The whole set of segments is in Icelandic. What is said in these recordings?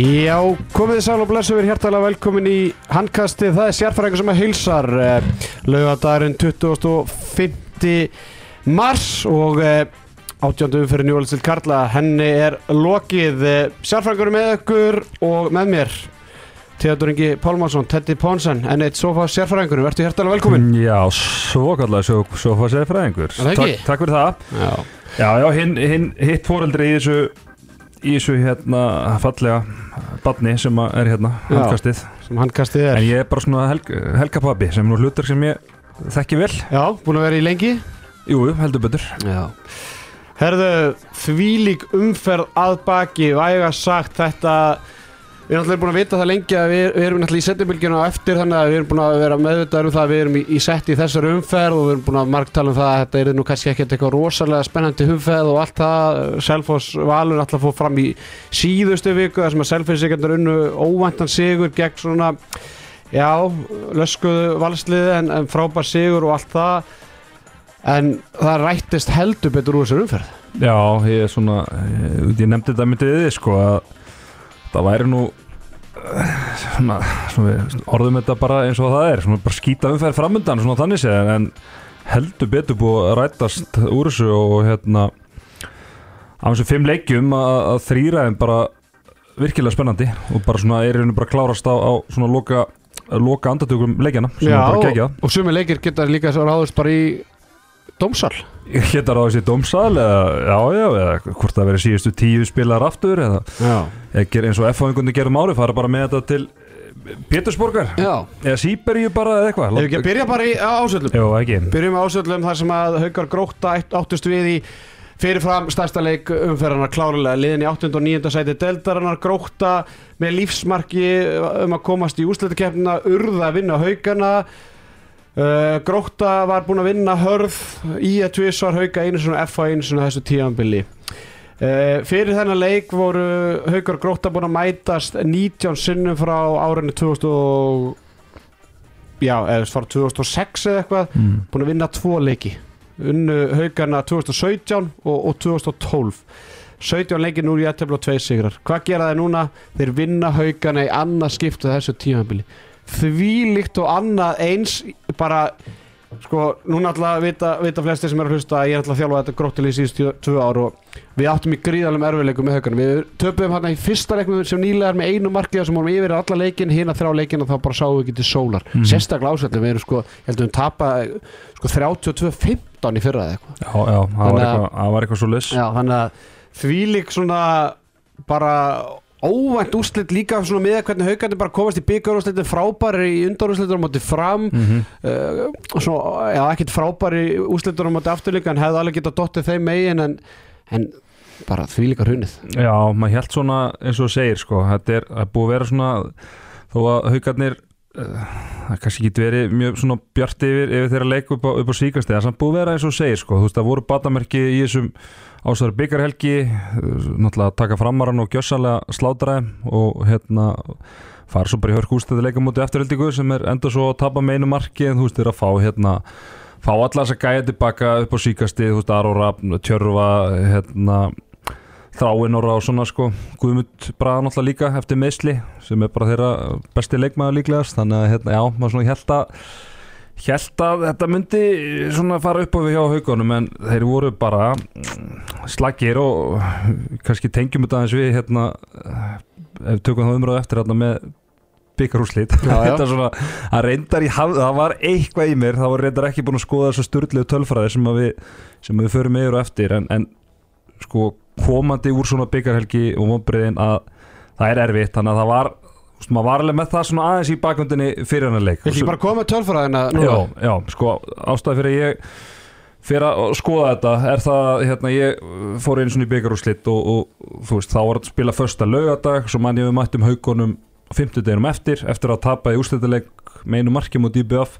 Já, komið þið sæl og blessu við hjertalega velkomin í handkastið, það er sérfæringur sem að heilsar uh, laugadagurinn 25. mars og uh, átjöndu fyrir Njóðalstild Karla, henni er lokið. Uh, sérfæringur með ykkur og með mér Theodor Ingi Pálmarsson, Teddy Ponsen, enn eitt sofa sérfæringur, verður hjertalega velkomin. Já, svo kallar svo, svo fór sér fræðingur það ekki? Takk, takk fyrir það. Já, Já, já, hinn, hinn, hitt fóreldri í þessu í þessu hérna fallega badni sem er hérna Já. handkastið. sem handkastið er. En ég er bara svona helg, helgapabbi sem nú hlutur sem ég þekki vel. Já, búin að vera í lengi? Jú, heldur betur. Já. Herðu, þvílík umferð að baki væga sagt þetta Við erum alltaf búin að vita það lengi að við, við erum náttúrulega í setjumilgjuna á eftir þannig að við erum búin að vera meðvitaður um það að við erum í, í sett í þessari umferð og við erum búin að margtala um það að þetta er nú kannski ekkert eitthvað rosalega spennandi umferð og allt það. Selfoss Valur alltaf fór fram í síðustu viku þar sem að Selfoss sigur unnu óvæntan sigur gegn svona já, löskuðu valsliði en, en frábær sigur og allt það. En það rættist heldur betur úr þessari umferð. Já, ég svona ég, ég nefndi þetta myndið þið sko að það væri nú eh, svona, svona orðum þetta bara eins og það er svona bara skýta umferð framöndan svona þannig séð en heldur betur búið að rætast úr þessu og hérna á þessu fimm leikjum að, að þrýra þeim bara virkilega spennandi og bara svona er einu bara klárast á, á svona loka, loka andatökum leikjana sem er bara og, gegja og sumi leikir geta líka svo ráðust bara í dómsal Héttar á þessi dómsal eða, já, já, eða hvort það verið síðustu tíu spilar aftur eða ger eins og F-fáingundi gerum ári fara bara með þetta til Pétursborgar. Já. Eða Sýberíu bara eða eitthvað. Ef ekki að byrja bara í ásöldum Jó, ekki. Byrjum á ásöldum þar sem að Haukar Gróta átt- áttust við í fyrirfram stærsta leik umferðarnar klárulega liðin í 8. og 9. sæti deldarinnar Gróta með lífsmarki um að komast í úsleitakeppnina urða að vinna Haukana uh, Gróta var búin að vinna hörð í að tvisvar Hauka einu svona F einu svona þessu tíanbili Uh, fyrir þennan leik voru Haukar Gróta búin að mætast 19 sinnum frá árinu 2000 og já, eða frá 2006 eða eitthvað. Mm. búin að vinna tvo leiki. Unnu haugarna 2017 og, og 2012 17 leiki nú í aðtefla og tvei sigrar. Hvað gera þeir núna? Þeir vinna haugarna í annað skiptu þessu tímabili því líkt og annað eins bara sko, núna alltaf vita, vita flesti sem er að hlusta að ég er alltaf að þjálfa þetta gróttilega í síðustu tvö ár og við áttum í gríðalum erfiðleikum með haugarna við töpuðum hérna í fyrsta leiknum sem nýlega er með einu markið sem vorum yfir alla leikin hina þrjá leikin og þá bara sáum við ekki til sólar. Mhm. sérstaklega ásvöldum, við erum sko ég held að við tapa sko 32-15 í fyrra eða eitthvað. Já, já, það var eitthvað, svo lis Já, þannig að því lík svona bara óvænt úrslit líka svona með hvernig haugandi bara komast í byggarúrslitin frábæri í undarúrslitur á móti fram mm -hmm. uh, svo, já, ekkert frábæri úrslitur á móti afturlíka en hefði alveg getað dottið þeim megin en, en bara því líka hrunið Já, maður held svona eins og segir sko, þetta er, búið að vera svona þó að haugarnir uh, það kannski getur verið mjög svona bjart yfir, yfir þeirra leik upp á, á síkast er samt búið að vera eins og segir sko, þú veist það voru batamerki í þessum ásæður byggarhelgi náttúrulega taka framarann og gjössalega slátræði og hérna fara svo bara í hörk ústæði leika mútið eftirhildingu sem er enda svo að tapa með einu marki en þú veist þeir að fá hérna fá alla þess að gæja tilbaka upp á síkasti þú veist Aróra, Tjörfa hérna Þráinóra og svona sko. Guðmund Braga náttúrulega líka eftir meðsli sem er bara þeirra besti leikmaður líklegast þannig að hérna, já, maður svona held að held að þetta myndi svona fara upp á við hjá haugunum en þeir voru bara mm, slagir og kannski tengjum þetta eins við hérna ef við tökum það umröðu eftir hérna með byggarúslít Já, já. þetta er svona, að reyndar í haf, það var eitthvað í mér, það var reyndar ekki búin að skoða þessu styrlegu tölfræði sem við sem við förum yfir og eftir en, en sko komandi úr svona byggarhelgi og vonbreiðin að það er erfitt, þannig að það var þú veist, maður var alveg með það svona aðeins í bakvöndinni fyrir hennar leik Vil ekki bara koma tölfræðina nú? Já, já, sko ástæði fyrir að ég fyrir að skoða þetta er það, hérna, ég fór einu svona í byggarúslitt og, og þú veist, þá var að spila första laugardag, svo mann ég við mættum haugunum fimmtudeginum eftir, eftir að tapa í úrslitaleg með einu marki mútið IBF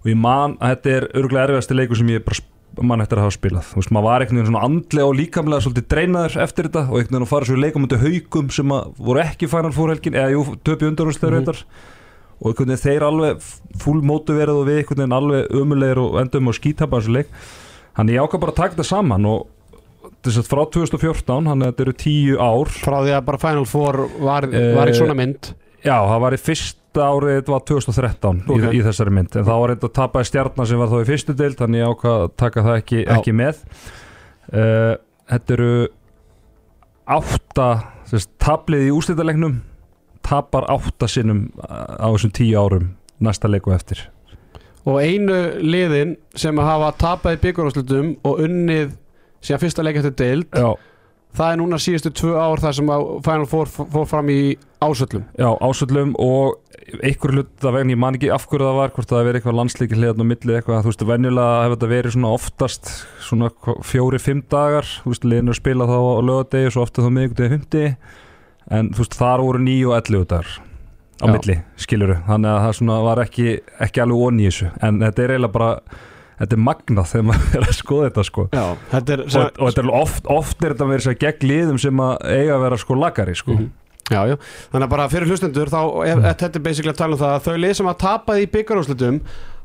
og ég man að þetta er örgulega erfiðasti leikur sem ég bara sp- man eftir að hafa spilað. Þú veist, maður var einhvern veginn svona andlega og líkamlega svolítið dreinaður eftir þetta og einhvern veginn að fara svo í leikum mútið haugum sem að voru ekki fænar fórhelgin eða jú, töpi undarúrslegur Mhm. mm og einhvern veginn þeir alveg full mótuverið og við einhvern veginn alveg umulegir og endum og skítapa þessu leik. Þannig ég ákvað bara að taka þetta saman og þess að frá 2014 hann þetta eru tíu ár. Frá því að bara Final Four var, Eh, var í svona mynd. Já, það var í fyrsta árið, þetta var 2013 Ok. í, í þessari mynd, en þá var þetta tapaði stjarnar sem var þá í fyrstu deild, þannig ég ákvað að taka það ekki, ekki með. Uh, Þetta eru átta sérst, tablið í úrslitalegnum tapar átta sinnum á þessum tíu árum næsta leiku eftir. Og einu liðin sem að hafa tapað í byggjuráslutum og unnið síðan fyrsta leik eftir deild Já, það er núna síðustu tvö ár þar sem Final Four fór fram í ásöllum já ásöldum og einhver hlut að vegna, ég man ekki af hverju það var hvort það verið eitthvað landslíki hliðan á milli eitthvað, þú veist, venjulega hefur þetta verið svona oftast svona fjóri-fimm dagar þú veist, liðinu spila þá á lögadegi svo ofta þá miðvikudegi fymti en þú veist, þar voru nýju og ellu dagar á Já. milli, skiluru þannig að það svona var ekki, ekki alveg onni í þessu en þetta er eiginlega bara þetta er magnað þegar maður er að skoða þetta sko Já, þetta er og, og þetta er oft, oft er þetta verið sér gegn liðum sem að eiga að vera sko lagari sko Mhm. Já, já, þannig að bara fyrir hlustendur þá er Mm. þetta er basically að tala um það að þau lið sem að tapaði í byggarúslutum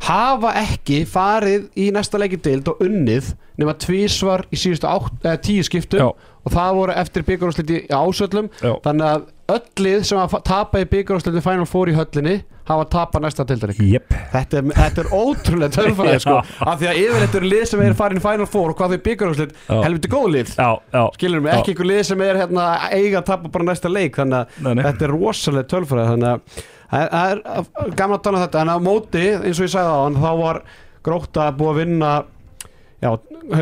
hafa ekki farið í næsta leikidild og unnið nema tvísvar í síðustu átt, eh, tíu skiptum Já. og það voru eftir byggarúsluti í ásöllum þannig að öll lið sem að tapa í byggarúslutum Final Four í höllinni hafa tapað næsta dildarík Jep, Þetta þetta er ótrúlega tölfræði sko, af því að yfirleitt eru lið sem er farin í Final Four og hvað þau Já. helviti góð lið. Já, já. Skilur Já. ekki einhver lið sem er hérna, eiga að tapa bara næsta leik þannig að þetta er rosalega tölfræði þannig að það er- gaman að tala þetta. En á móti, eins og ég sagði á hann þá var gróta búið að vinna já,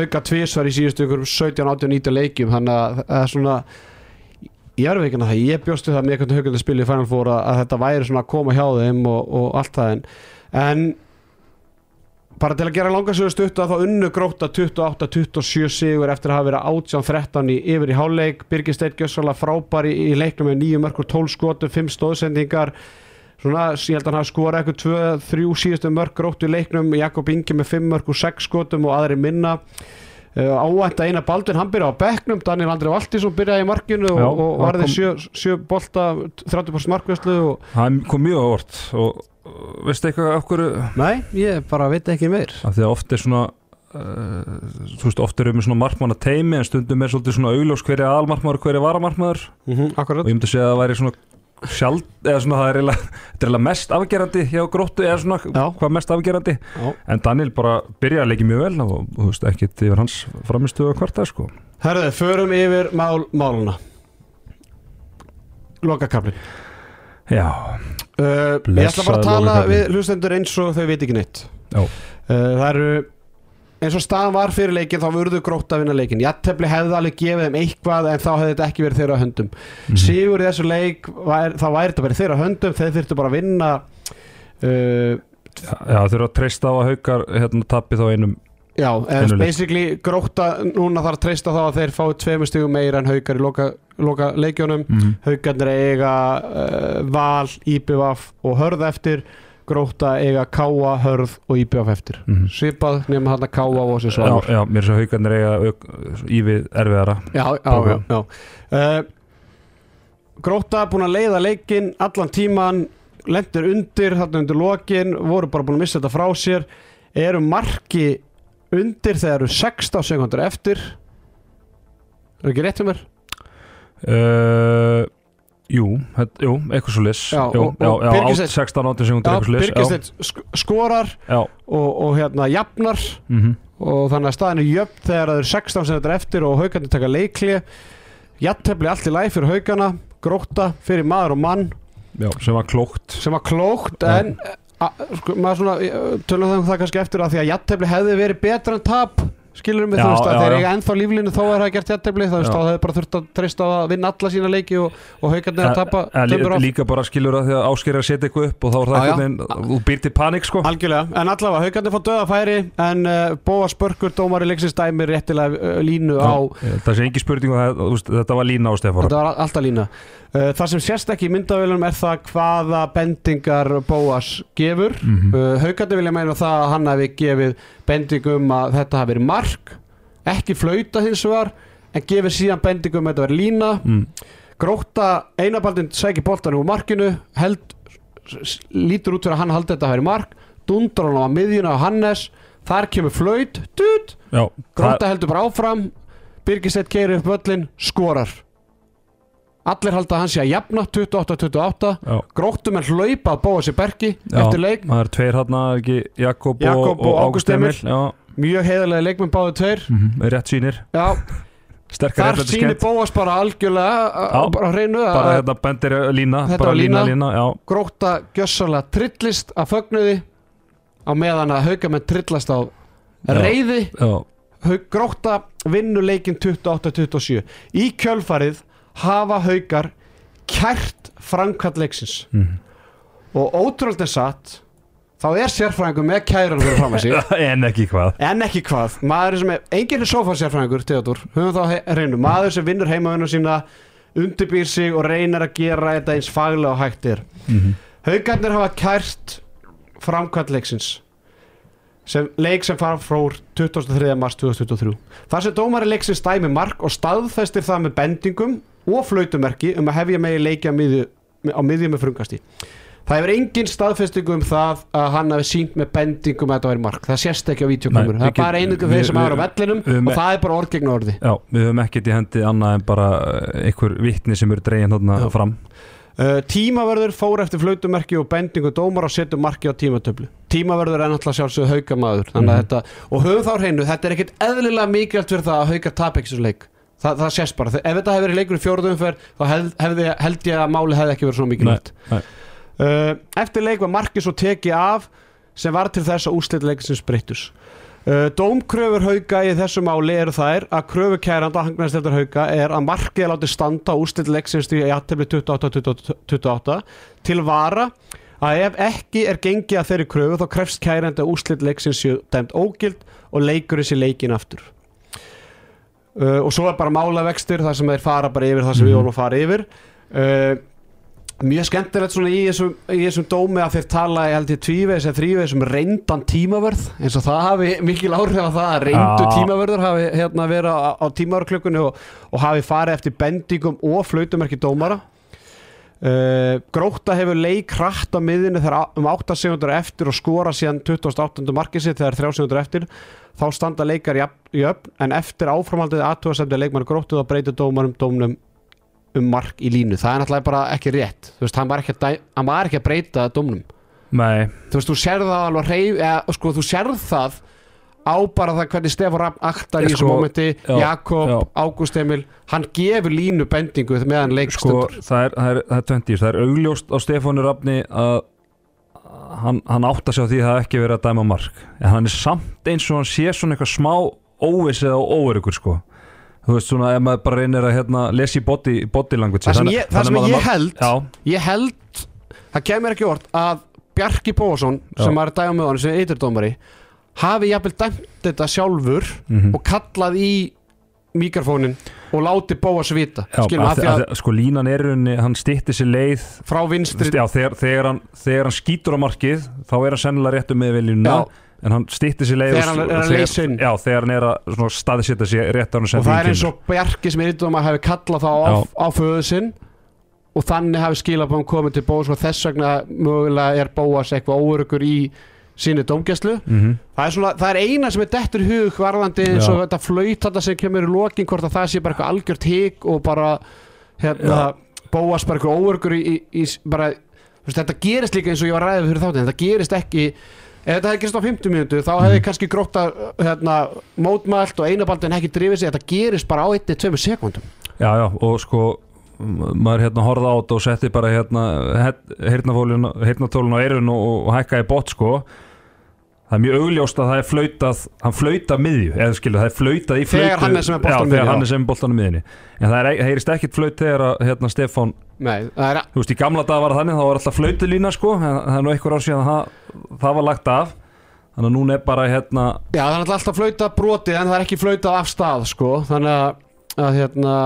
hauka tvisvar í síðustu ykkur 17, 18, 19 leikjum þannig að það er svona ég er veginn að það, ég bjóstu það með hvernig haugandi spil í Final Four að, að þetta væri svona að koma hjá þeim og, og allt það en, en bara til að gera langarsögu stutt að þá unnu gróta 28-27 sigur eftir að hafa verið 18-13 í, yfir í háleik Birgir Steinn Gjössalega frábæri í, leiknum með 9 mörgur 12 skotum, 5 stóðsendingar svona, ég held að hann hafa skorað eitthvað 2-3 síðustu mörg gróttu í leiknum. Jakob Ingi með 5 mörgur 6 skotum og aðri minna Áænt að eina Baldvin, hann byrjaði á bekknum Daniel Andri Valtísson byrjaði í markinu og, Já, og hann varði sjö, sjö bolta 30% markvæslu og... Það kom mjög á vort og veistu eitthvað hverju? Nei, ég bara veit ekki meir. Af því að oft er svona uh, þú veist, oft erum við svona markmanna teimi en stundum er svolítið svona augljós hverja aðalmarkmaður og hverja varamarkmaður. Mm -hmm, og ég myndi segja að það væri svona sjálf, eða svona það er eiginlega er mest afgerandi hjá gróttu eða svona Já. hvað mest afgerandi. Já. en Daniel bara byrjaði að leikja mjög vel og þú veist ekkit yfir hans framistu að kvarta sko. Herðu, förum yfir mál, máluna. Lokakaflin Já, uh, Ég ætla bara að tala við hlustendur eins og þau veit ekki neitt. Uh, Það eru eins og staðan var fyrir leikin þá vurðu grótt að vinna leikin Jattefli hefði alveg gefið þeim eitthvað en þá hefði þetta ekki verið þeirra höndum. Mhm. Sigur í þessu leik var, þá væri þetta verið þeirra höndum þeir þurftu bara að vinna uh, Já, þau eru að treysta á að haukar hérna tappi þá einum Já, eða basically gróta núna þarf að treysta þá að þeir fái tveimur stigum meira en haukar í loka, loka leikjónum mm haugarnir eiga uh, val, íbjöfaf og hörð eftir gróta eiga káa, hörð og íbjöfaf eftir Mhm. svipað nema hann að káa og þessi Já, svalur já, mér er svo haugarnir eiga ívið erfiðara já, já, já, já. Uh, gróta búin að leiða leikin allan tíman lendir undir, þarna undir lokin voru bara búin að missa þetta frá sér eru marki undir þegar eru 16 sekundur eftir er ekki rétt um mér? uh, Jú, jú, eitthvað svo lis Já, jú, og- já, og já, Birgissteinn- át 16 18 sekundur Já, eitthvað svo lis Birgisteinn sk skorar Já, og, og hérna jafnar. Mhm. Og þannig að staðin er jöfn þegar það eru 16 sem þetta er eftir og haugandi taka leikli jattefli allt í læg fyrir haugana gróta fyrir maður og mann. Já, sem var klókt. Sem var klókt en a, sko, maður svona eh, tölum það, það kannski eftir að því að jattefli hefði verið betra en tap skilur mig Já, þú veist að já, þeir eiga ennþá líflinu þó er það gert jattefli þá þá hefði bara þurft að treysta á að vinna alla sína leiki og, og haugandi að tapa tveimur af. líka bara skilur að því að ásker er að setja eitthvað upp og þá er það veginn þú býr til panik sko. Algjörlega, en allavega haugandi fá döða færi en uh, Bóa Spörkur, dómari leiksins dæmi réttilega uh, línu á Já, Það sé engi spurning þú veist, þetta var lína á Stefán. Þetta var alltaf lína. Uh, Það sem sést ekki í myndavélunum er það hvaða bendingar Bóas gefur. Mhm. uh, Bendingum að þetta hafi verið mark ekki flauta hins vegar en gefið síðan bendingum að þetta verið lína. Mm. Gróta einabaldin sækir boltan úr markinu held, lítur út fyrir að hann haldi þetta að verið mark dundrar hann á miðjuna á Hannes þar kemur flaut, það, Gróta heldur bara áfram Birgisett keiri upp völlin, skorar Allir halda að hann sé að jafna 28-28 Já. Gróttum er hlaupa að bóa sér bergi Já. eftir leik. Það er tveir hann ekki Jakob, Jakob og, og Ágúst Emil. Mjög heiðarlega leikmenn báðu tveir. Mhm, rétt sýnir. Já, Sterkar þar sýnir Bóas bara algjörlega bara hreinu að Bara hérna bendir lína Þetta var lína. lína, lína, Gróta gjössalega trillist af fögnuði á meðan að haugamenn trillast á reyði Gróta vinnur leikin 28-27 Í kjölfarið hafa haugar kært framkvæmt leiksins. Mhm. og ótrúld er satt þá er sérfræðingur með kæran fyrir fram að sig. En ekki hvað. En ekki hvað, maður sem er enginn er sofa sérfræðingur, Theodor, höfum þá reynu. Maður sem vinnur heimavinnu sína undirbýr sig og reynir að gera þetta eins faglega og hægt er. Mhm. Haugarnir hafa kært framkvæmt leiksins sem leik sem fara frá 23. mars 2023 þar sem dómari leiksins dæmi mark og staðfestir það með bendingum og flautumerki um að hefja megi leiki á miðju, á miðju með frungasti það hefur engin staðfestingu um það að hann hafi sínt með bendingum að þetta væri mark. Það sést ekki á vídeokamur, Nei, það er bara einingu þeir sem hafa á vellinum við- og það er bara orð gegn orði. Já, við höfum ekkert í hendi annað en bara eh, einhver vitni sem eru dregin þarna Já. fram. Uh, tímaverður fór eftir flautumerki og bendingu dómar og setur marki á tímatöflu. Tímaverður er náttúrulega sjálfsögðu haukamaður þannig að Mhm. þetta, og höfum þá hreinu þetta er ekkit eðlilega mikilvægt fyrir það að hauka tap ekki svo leik, Þa, það sést bara. Ef þetta hefði verið leikur í fjóruðumferð þá held, hefði, held ég að máli hefði ekki verið svo mikilvægt. Uh, eftir leik var marki svo tekið af sem var til þess að úslita leiksins breyttus Uh, dómkröfur hauka í þessu máli eru þær að kröfu kæranda hangnæðsteldur hauka er að markið látið standa úslit leiksins í aðtefli 28-28 til vara að ef ekki er gengið að þeirri kröfu þá krefst kæranda að úslit leiksins séu dæmt ógild og leikur þessi leikin aftur uh, og svo er bara málavextir þar sem þeir fara bara yfir það sem við Mhm. vorum að fara yfir uh, mjög skemmtilegt svona í þessum, í þessum dómi að þeir tala ég held ég tvívegis eða þrívegis um reyndan tímavörð eins og það hafi mikil áhrif á það að reyndu Já. tímavörður hafi hérna verið á, á tímavarklökunni og, og hafi farið eftir bendingum og flautumerki dómara uh, Gróta hefur leik hratt á miðinu þegar um 8 sekundur eftir og skora síðan 28. markið sitt þegar 3 sekundur eftir. Þá standa leikar jöfn, jöfn en eftir áframhaldið aðtúasemdi leikmann Grótu þá breytir dómarum dómnum um mark í línu, það er náttúrulega bara ekki rétt. Þú veist, hann var ekki að, var ekki að breyta dómnum, Nei, þú veist, þú sérð það alveg reyf, eða, sko, þú sérð það á bara það hvernig Stefán Rapp aktar í Sko, þessu momenti, já, Jakob já. Ágúst Emil, hann gefur línu bendingu meðan leik sko, það er, það er, það er 20 það er augljóst á Stefánu Rafni að hann, hann átta sig á því að það er ekki verið að dæma mark. En hann er samt eins og hann sé svona eitthvað smá óviss eða óörugur sko. Þú veist svona ef maður bara reynir að hérna, lesa í body, body language. Það sem ég, það sem að ég held Já, ég held, það kemur ekki orð að Bjarki Bóðarsson Já. sem að dæma með honum sem eiturdómari hafi jafnvel dæmt þetta sjálfur mhm. og kallað í mikrofónin og láti Bóas vita Já, skilum, að, af því að að, sko línan er rauninni, hann stýtti sér leið frá vinstri já, þegar, þegar, hann, þegar hann skýtur á markið þá er hann sennilega réttu með viljuna Já. en hann stýtti sér leið Þegar hann er að inn. já, þegar hann er að svona staðsetja sér rétt á hann og það er eins og Bjarki sem er eitthvað að hafi kallað þá á, Já. á föðu sinn og þannig hafi skilabóðum komið til Bóas og þess vegna mögulega er Bóas eitthvað óörugur í sínu dómgæslu. Mm -hmm. það er, svona, það er eina sem er dettur í hug varðandi eins og þetta flöyt þetta sem kemur í lokin hvort að það sé bara eitthvað algjört hík og bara hérna, Bóas bara eitthvað óörugur í, í, í bara, veist, þetta gerist líka eins og ég var ræðið fyrir þáttin þetta gerist ekki ef þetta hefði gerist á 50 mínútu þá hefði kannski gróta hérna, mótmælt og einabaldin ekki drifið sig þetta gerist bara á 1-2 sekundum Já, já, og sko maður hérna horfði á þetta og setti bara hérna heyrnatólun á eirun og, og hækkaði bot sko það er mjög augljóst að það er flautað hann flauta miðju, eða skilur það er flautað í Þegar flautu hann er sem er boltanum já, miðju, þegar hann er sem er boltanum miðjunni en það er, heyrist ekkit flaut þegar að hérna, Stefán, Nei, það er þú veist í gamla dag var það þannig þá var alltaf flautulína sko en það er nú einhver ár síðan að það, það var lagt af þannig að núna er bara hérna Já, það er náttúrulega alltaf flautað brotið en það er ekki flautað af stað sko. þannig að, að hérna,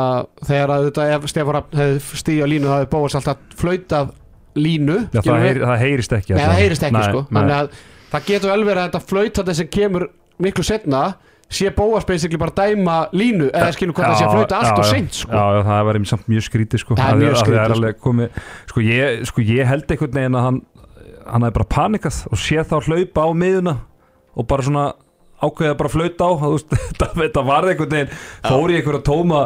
þegar að þetta ef Stefán Rapp hefði stíð á línu það hefði bóðast alltaf flautað línu já, skilur það, við. heyr, það heyrist ekki Nei, það heyrist ekki sko. þannig að það getur vel verið að þetta flautað sem kemur miklu setna sé bóðast basically bara dæma línu eða skilur hvað það sé að flauta allt og já, seint sko. Já, já, það var einmitt samt mjög skrítið sko. Það er mjög skrítið, sko. sko, ég, sko ég held einhvern veginn að hann hann hefði bara panikað og sé þá hlaupa á miðuna og bara svona ákveðið að bara flauta á þetta, þetta var einhvern veginn fór í einhverja tóma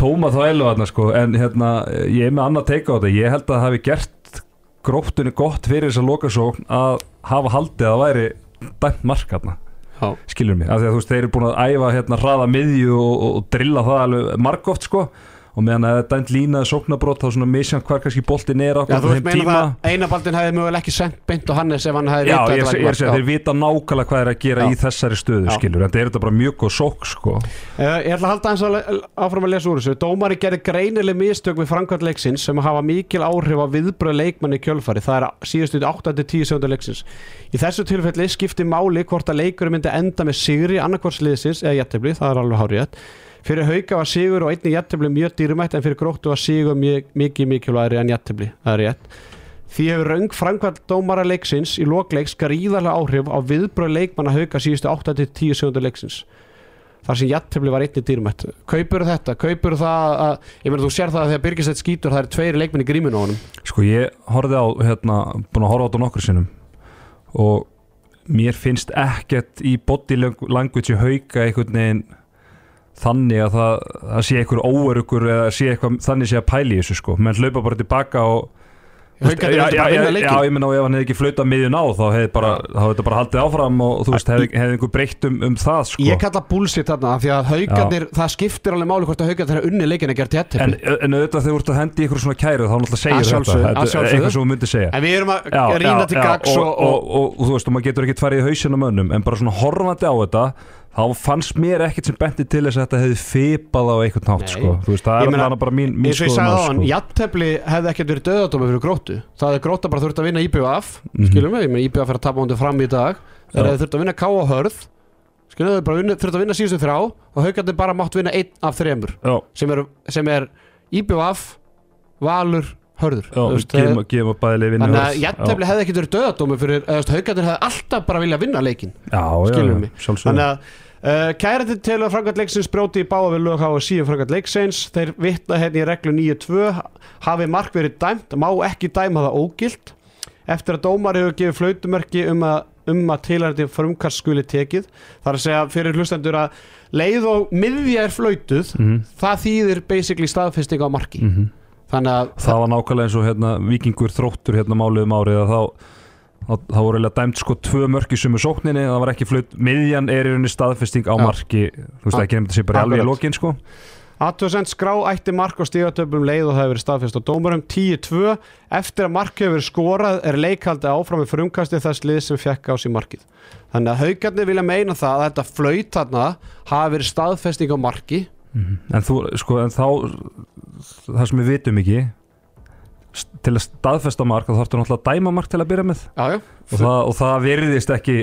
tóma þá elu þarna sko en hérna ég er með annað teika á þetta ég held að það hafi gert gróttunni gott fyrir þess að lokasókn að hafa haldið að væri dæmt mark hérna skilur mig, af því að þú veist þeir eru búin að æfa hérna hraða miðju og, og, og drilla það alveg margóft sko og meðan að dæmt línaði sóknabrót þá svona misjant hvar kannski boltin er á Já, þú veist þeim meina tíma það Einabaldin hefði mögulega ekki sendt beint á Hannes ef hann hefði Já, vitað þetta ég, ég mark. að þeir vita nákvæmlega hvað er að gera Já. í þessari stöðu Já. skilur, en þetta er þetta bara mjög góð sók sko. Eh, Ég ætla að halda eins að áfram að lesa úr þessu Dómari gerði greinileg mistök við framkvæmt leiksins sem hafa mikil áhrif á viðbröð leikmanni kjölfari það er síðustu 8-10 segundur leiksins Í þessu tilfelli skipti máli hvort að leikurinn Fyrir hauka var sigur og einni jættibli mjög dýrumætt en fyrir gróttu var sigur mjög, mikið mikilvægri en jættibli, það er rétt. Því hefur raung framkvæmt dómara leiksins í lokleiks gríðarlega áhrif á viðbröð leikmanna hauka síðustu 8-10 segundur leiksins. Þar sem jættefli var einni dýrmætt. Kaupur þetta, kaupur það að, ég meina þú sér það að þegar Birgisett skýtur það er tveiri leikmenn í gríminu á honum. Sko ég horfði á hérna, búin að horfa á þetta nokkur sinnum og mér finnst ekkert í body language í hauka einhvern veginn þannig að það, það sé einhver óörugur eða sé eitthvað þannig sé að pæli þessu sko. Menn hlaupa bara tilbaka og Haukarnir já, já, já, já, ég menna og ef hann hefði ekki flautað miðjun á þá hefði bara, þetta bara haldið áfram og þú veist, hefði, hefði einhver breytt um, um það sko. Ég kalla bullshit þarna því að haugarnir, það skiptir alveg máli hvort að haugarnir þeirra unni leikin að gera En, jættefli en auðvitað þegar þú ert að hendi ykkur svona kæru þá náttúrulega segir þetta. Þetta er eitthvað sem þú myndir segja. En við erum að rýna til gags og, og, og, og, þú veist, og maður getur ekki farið í hausinn á mönnum en bara svona horfandi á þetta þá fannst mér ekkert sem benti til þess að þetta hefði fipað á einhvern nátt sko. veist, það er meina, bara mín, mín sagði á sko. jættefli hefði ekkert verið döðadómi fyrir gróttu það hefði gróta bara þurft að vinna IBF Mhm. skilum við, IBF er að tapa hóndi fram í dag Já. hefði þurft að vinna K á hörð skilum við, bara þurft að vinna síðustu þrjá og haugarnir bara mátt vinna einn af þremur sem er, sem er IBF, Valur, Hörður gefum, gefum bæðileg vinnu Þannig að jættefli hefði ekkert verið döðadómi fyrir haugarnir hefði alltaf bara vilja vinna leikin já, mig. Þannig að uh, kærandi til að framkvæmt leiksins brjóti í báða við lög hafa síðan framkvæmt leiksins. Þeir vitna hérna í reglu 9.2 hafi mark verið dæmt, má ekki dæma það ógilt. Eftir að dómar hefur gefið flautumerki um að um að tilhærandi frumkast skuli tekið. Þar að segja fyrir hlustendur að leið og miðja er flautuð Mhm, það þýðir basically staðfesting á marki. Mhm. þannig að það var nákvæmlega eins og hérna, vikingur þróttur hérna málið um árið að þá þá, þá voru eiginlega dæmt sko tvö mörk í sumu sókninni það var ekki flaut, miðjan er í rauninni staðfesting á Já. marki, þú veist ekki nefnt að sé bara alveg í lokin sko. Aðtöðsend skrá ætti mark á stígatöflum leið og það hefur verið staðfest á dómarum 10-2 eftir að mark hefur verið skorað er leikhaldi áfram með frumkastið þess lið sem fekk á sig markið. Þannig að haugarnir vilja meina það að þetta flöyt þarna hafi verið staðfesting á marki. En, þú, sko, en þá það sem við vitum ekki til að staðfesta mark þá þarfstu náttúrulega að dæma mark til að byrja með já, já. og það, og það virðist ekki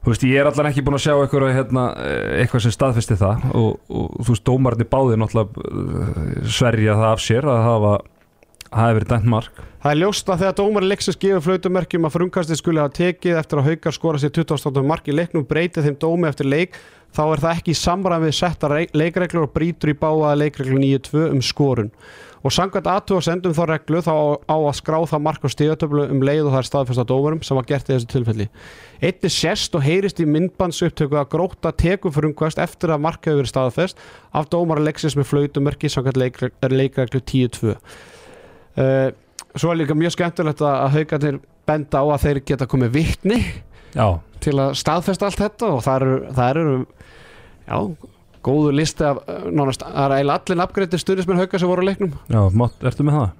þú veist, ég er allan ekki búin að sjá eitthvað, hérna, eh, eitthvað sem staðfesti það og, og þú veist, dómarni báðir náttúrulega eh, sverja það af sér að hafa hafi verið dæmt mark Það er ljóst að þegar dómari leiksins gefur flautumerkjum að frumkastið skuli hafa tekið eftir að haukar skora sér 28. mark í leiknum breytið þeim dómi eftir leik þá er það ekki í samræmi við setta rei- leikreglur og brýtur í báða leikreglu 9.2 um skorun. Og samkvæmt aðtú að sendum þá reglu þá á- að skrá það mark á stíðatöflu um leið og það er staðfest á dómarum sem var gert í þessu tilfelli. Einnig sérst og heyrist í myndbandsupptöku að gróta teku frumkast eftir að mark hefur verið staðfest af dómara leiksins með flautumerki samkvæmt leikre- leikreglu 10.2 uh, Svo er líka mjög skemmtilegt að að haugarnir benda á að þeir geta komið vittni já, til að staðfesta allt þetta og það eru, það eru já, góðu listi af uh, nánast, það er eiginlega allir nafngreittir stuðnismenn hauga sem voru á leiknum. Já, mátt, ertu með það?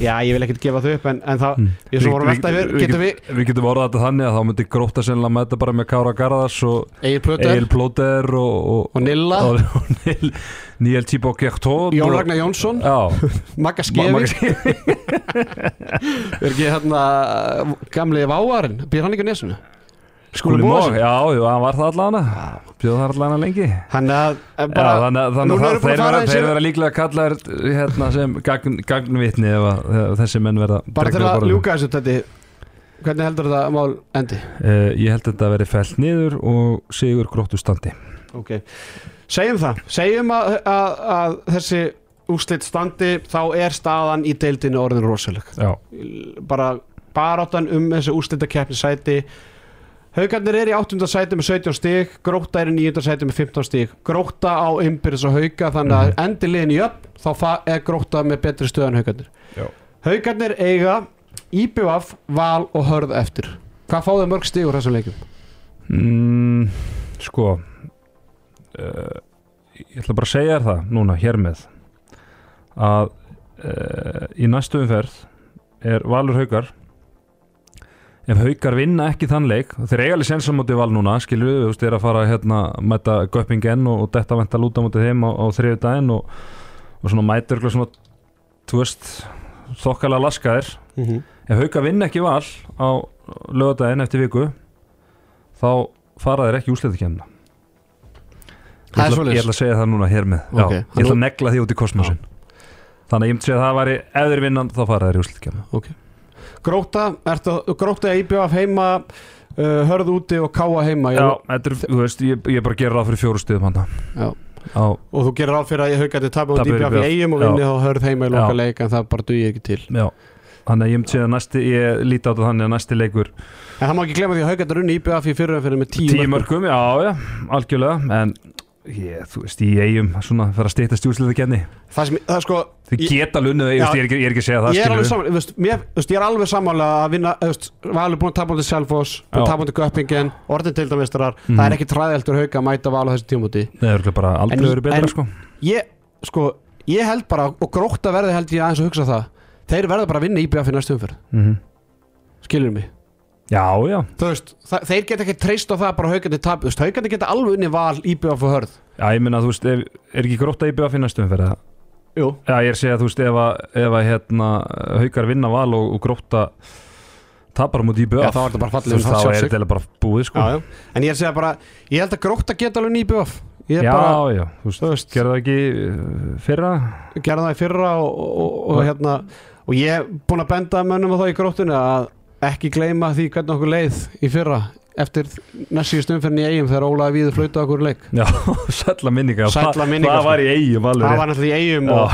Já, ég vil ekkert gefa þau upp en, en það, Mm. ég svo voru að velta yfir getum við, við, við getum orðað þetta þannig að þá myndi gróta sennilega með þetta bara með Kára Garðars og Egil Plóter. Og, og, og Nilla, og, Níl, Níel Tíbo Gjertón Jón Ragnar Jónsson. Já, Magga Magga- er ekki hérna gamli váarinn, býr hann ekki á nesunu Skúli Móg, já, hann var það allana Bjóð það allana lengi. Hann að eh, Já, bara, þannig að- þannig að þeir að vera, þeir vera líklega kallar hérna, sem gagn, gagnvitni ef að, ef þessi menn verða bara til að ljúka þessu þetta hvernig heldur þetta mál endi? Eh, Ég held að þetta veri fellt niður og sigur gróttu standi. Ok, segjum það. Segjum að, að, að þessi úslit standi þá er staðan í deildinu orðin rosaleg. Já, bara baráttan um þessi úslitakeppni sæti Haukarnir er í 8. sæti með 17 stig Gróta er í 9. sæti með 15 stig Gróta á ymbirðis og hauka þannig að endi liðin í upp þá er Gróta með betri stöð en haukarnir. Haukarnir eiga IBF, Val og Hörð eftir Hvað fáðu mörg stig úr þessum leikum? mm, Sko uh, Ég ætla bara að segja þér það núna hér með að uh, í næstu umferð er Valur Haukar ef Haukar vinna ekki þann leik þeir eiga alveg sensam mútið Val núna skilur við, þú veist, þeir að fara hérna mæta Göppingen og, og detta venda lúta mútið þeim á, á þriðu daginn og, og svona mæta örgulega svona þú veist, þokkalega laskaðir. Mm -hmm. ef Haukar vinna ekki Val á lögadaginn eftir viku þá fara þeir ekki úsleita kemna Ég ætla, ég ætla að segja það núna hér með. Já, Ok, Ég ætla að negla því út í kosmosin. Þannig að ég myndi segja að það væri ef þeir vinna þá fara þeir í úsleita kemna Gróta, ertu, Gróta er IBF heima uh, Hörð úti og Káa heima Já, þetta er, þú veist, ég, ég bara gera ráð fyrir fjóru stuðum hann Já. Og þú gerir alveg fyrir að ég tapa út Tapa IBF í IBF, eigum og já. vinni þá Hörð heima í Já. loka leik en það bara duði ekki til Já, þannig að ég myndi að næsti ég líti á þetta þannig að næsti leikur En það má ekki glemma því að haugandi runni IBF í fyrir fyrir með tíu mörgum, já, já, algjörlega en ég, þú veist, í eigum svona fyrir að stýttast í úsleita kemni Það sem, það er sko Þið geta lunnið, ég, ég, ég er ekki að segja það Ég er alveg skilurðu. saman, þú veist, mér, þú veist, ég er alveg samanlega að vinna, þú veist, Valur búin að tapa í Selfoss, búin að tapa í Göppingen, orðin deildamistrar, Mhm. það er ekki træðeldur hauga að mæta Val á þessu tímúti. Það er örugglega bara aldrei verið betra sko. Ég, sko, ég held bara, og gróta verði held ég aðeins að hugsa það, þeir verða bara að vinna í Já, já, Þú veist, það, þeir geta ekki treyst á það bara haugandi tap, haugandi geta alveg unni Val, IBF og hörð. já, ég minna, þú veist, ef, er ekki grótt að íbjöða fyrir næstum fyrir það? Jú. Já, ég er að segja, þú veist, ef að, ef að hérna, haukar vinna val og, og grótta tapar á múti íbjöða Já, þá er þetta bara fallið þá er þetta bara búið, sko Já, já. En ég er að segja bara, ég held að gróta geta alveg unni er já, bara, já, þú veist, veist, gerðu það ekki uh, fyrra? gerði það í fyrra og, og, og, hérna og ég er búin að benda mönnum á það í gróttunni að ekki gleyma því hvernig okkur leið í fyrra eftir næstsíðust umferðin í eigum þegar Ólaði Víður flauta okkur leik. Já, sætla minninga Sælla minninga, Það sko. var í eigum alveg það var náttúrulega í eigum og,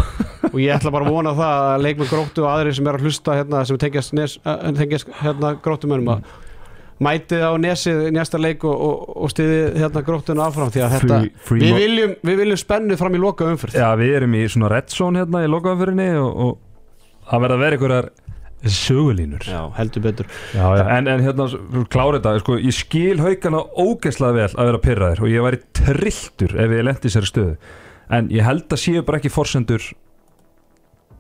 og ég ætla bara að vona það að leikmenn gróttu og aðrir sem er að hlusta hérna sem tengjast, eh, tengjast hérna gróttumönnum að mætið á nesið í næsta leik og, og, og stiðið hérna gróttuna áfram því að þetta Free, free við viljum, við viljum spennu fram í loka umferð Já, við erum í svona red zone hérna í lokaðanfyrinni og, og það verða að vera einhverjar sögulínur. Já, heldur betur. Já, já, en, en hérna, klára þetta, sko, ég skil haugana ógeðslega vel að vera pyrraðir og ég væri trilltur ef ég lendi sér stöðu. En ég held að séu bara ekki forsendur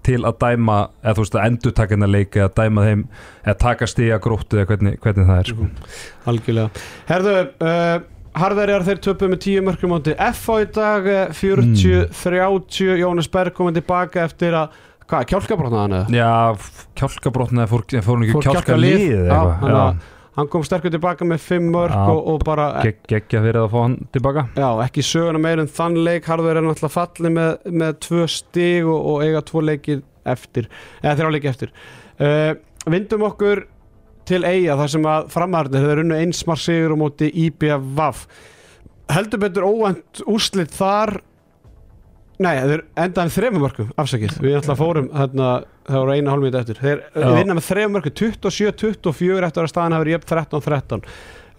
til að dæma eða þú veist að endur taka hennar leik eða dæma þeim eða taka stiga gróttu eða hvernig, hvernig það er sko. Algjörlega. Herðu, uh, Harðarjar þeir töpu með tíu mörgum móti F á í dag eh, 40-30 Jónas Berg komið tilbaka eftir að hvað, kjálkabrotnaðan eða? Já, kjálkabrotna fór, fór hún ekki kjálkalið Já, að- Hann kom sterkur tilbaka með 5 mörg Já. og, og bara geggja fyrir að fá hann tilbaka. Já, ekki söguna meir en þann leik. Harður er náttúrulega fallið með, með tvö stig og, og eiga tvo leikir eftir, eða þrjá leiki eftir. Uh, Vindum okkur til eiga þar sem að framhærnir þeir runnu einsmar sigur á móti IBVF heldur betur óvænt úrslit þar Nei, þeir endaði þremur mörgum afsakið, við ætla fórum þarna, það voru eina hálfmið eftir. Þeir vinna með þremur mörgum 27-24 eftir að staðan hafi verið jöfn 13-13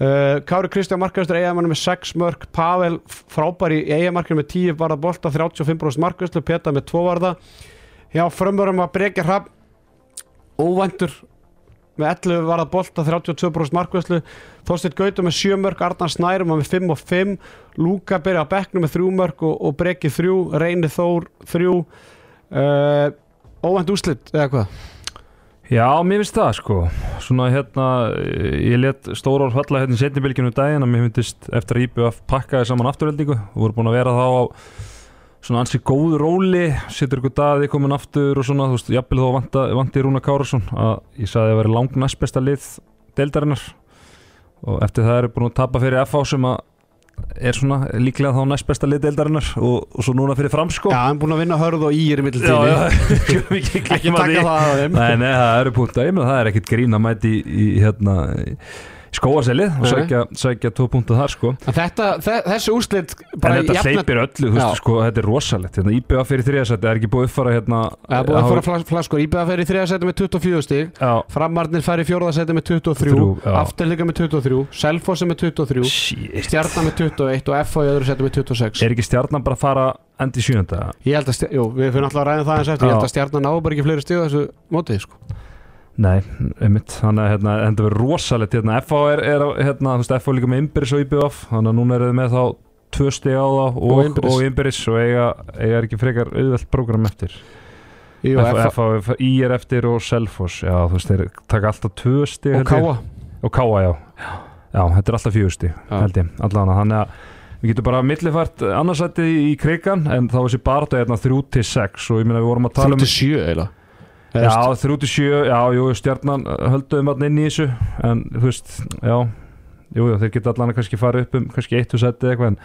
Uh, Kári Kristján Markastur eigamann með 6 mörg Pavel frábær í eigamarkinu með 10 varða bolta 35% markastur Peta með 2 varða. Já, frömmurum að breyka hrapp óvæntur með 11 varða bolta 32% markastur Þorsteinn Gautur með 7 mörg Arnar Snærum með 5 og 5 Lúka byrja á bekknu með 3 mörg og, og breyki 3 Reyni Þór 3 uh, Óvænt úslit eða hvað? Já, mér finnst það sko. Svona hérna, ég let stóra orð falla hérna í setnibilgjunu daginn að mér finnst eftir að IBF pakkaði saman afturheldingu. Og voru búin að vera þá á svona ansi góðu róli setur ykkur daði komin aftur og svona þú veist, jafnvel þó vanta, vanti Rúna Kárasson að ég sagði að vera lang næst besta lið deildarinnar. Og eftir það eru búin að tapa fyrir FH sem að er svona líklega þá næst besta lið deildarinnar og, og svo núna fyrir framsko Já, hann er búin að vinna hörð og ír í já, mittiltíðinni já, ekki taka það að Nei, nei, það eru púnta, ég meina það er ekkit grín að mæti í, í, hérna, í, skóaselið og sækja, sækja tvo punktu þar sko. Þetta, þe þessi úrslit En þetta hleypir öllu, þú veist, sko, þetta er rosalegt. Hérna, IBA fyrir þriðasætti, er ekki búið uppfara hérna Það er búið að hafa- fara flas flaskur. Íbjöða fer í þriða seti með 24 stig. Já, Framarnir fer í fjórða seti með 23 Þrjú, já. Afturlíka með 23 Selfossi með 23 shit. Stjarnan með 21 og FH í öðru seti með 26 Er ekki stjarnan bara að fara endi í sjönda? Ég held að, jú, við fyrir alltaf að ræða það eins eftir. Ég held að stjarnan náðu bara ekki fleiri stig á þessu mótið sko. Nei, einmitt, þannig að hérna, þetta verður rosalegt hérna, FH er, er hérna, þú veist, FH er líka með Imbiris og IBF, þannig að núna eru þið með þá tvö stig á það og, Og Imbiris. og og eiga, eiga er ekki frekar auðvelt prógram eftir. I er eftir og Selfoss já, þú veist, þeir taka alltaf tvö stig og. Káa og Káa, já. Já, þetta er alltaf fjögur stig, Já. held ég allan þannig að við getum bara millifært annarsætti í krigan, en þá er þessi barða hérna 3 til 6 og ég meina við vorum að tala um 37 eiginlega Já, 3 til 7, já, jú, stjarnan hölduðum allir inn í þessu en þú veist, já jú, jú, þeir geta allan að kannski fara upp um kannski 1 og seti eða eitthvað en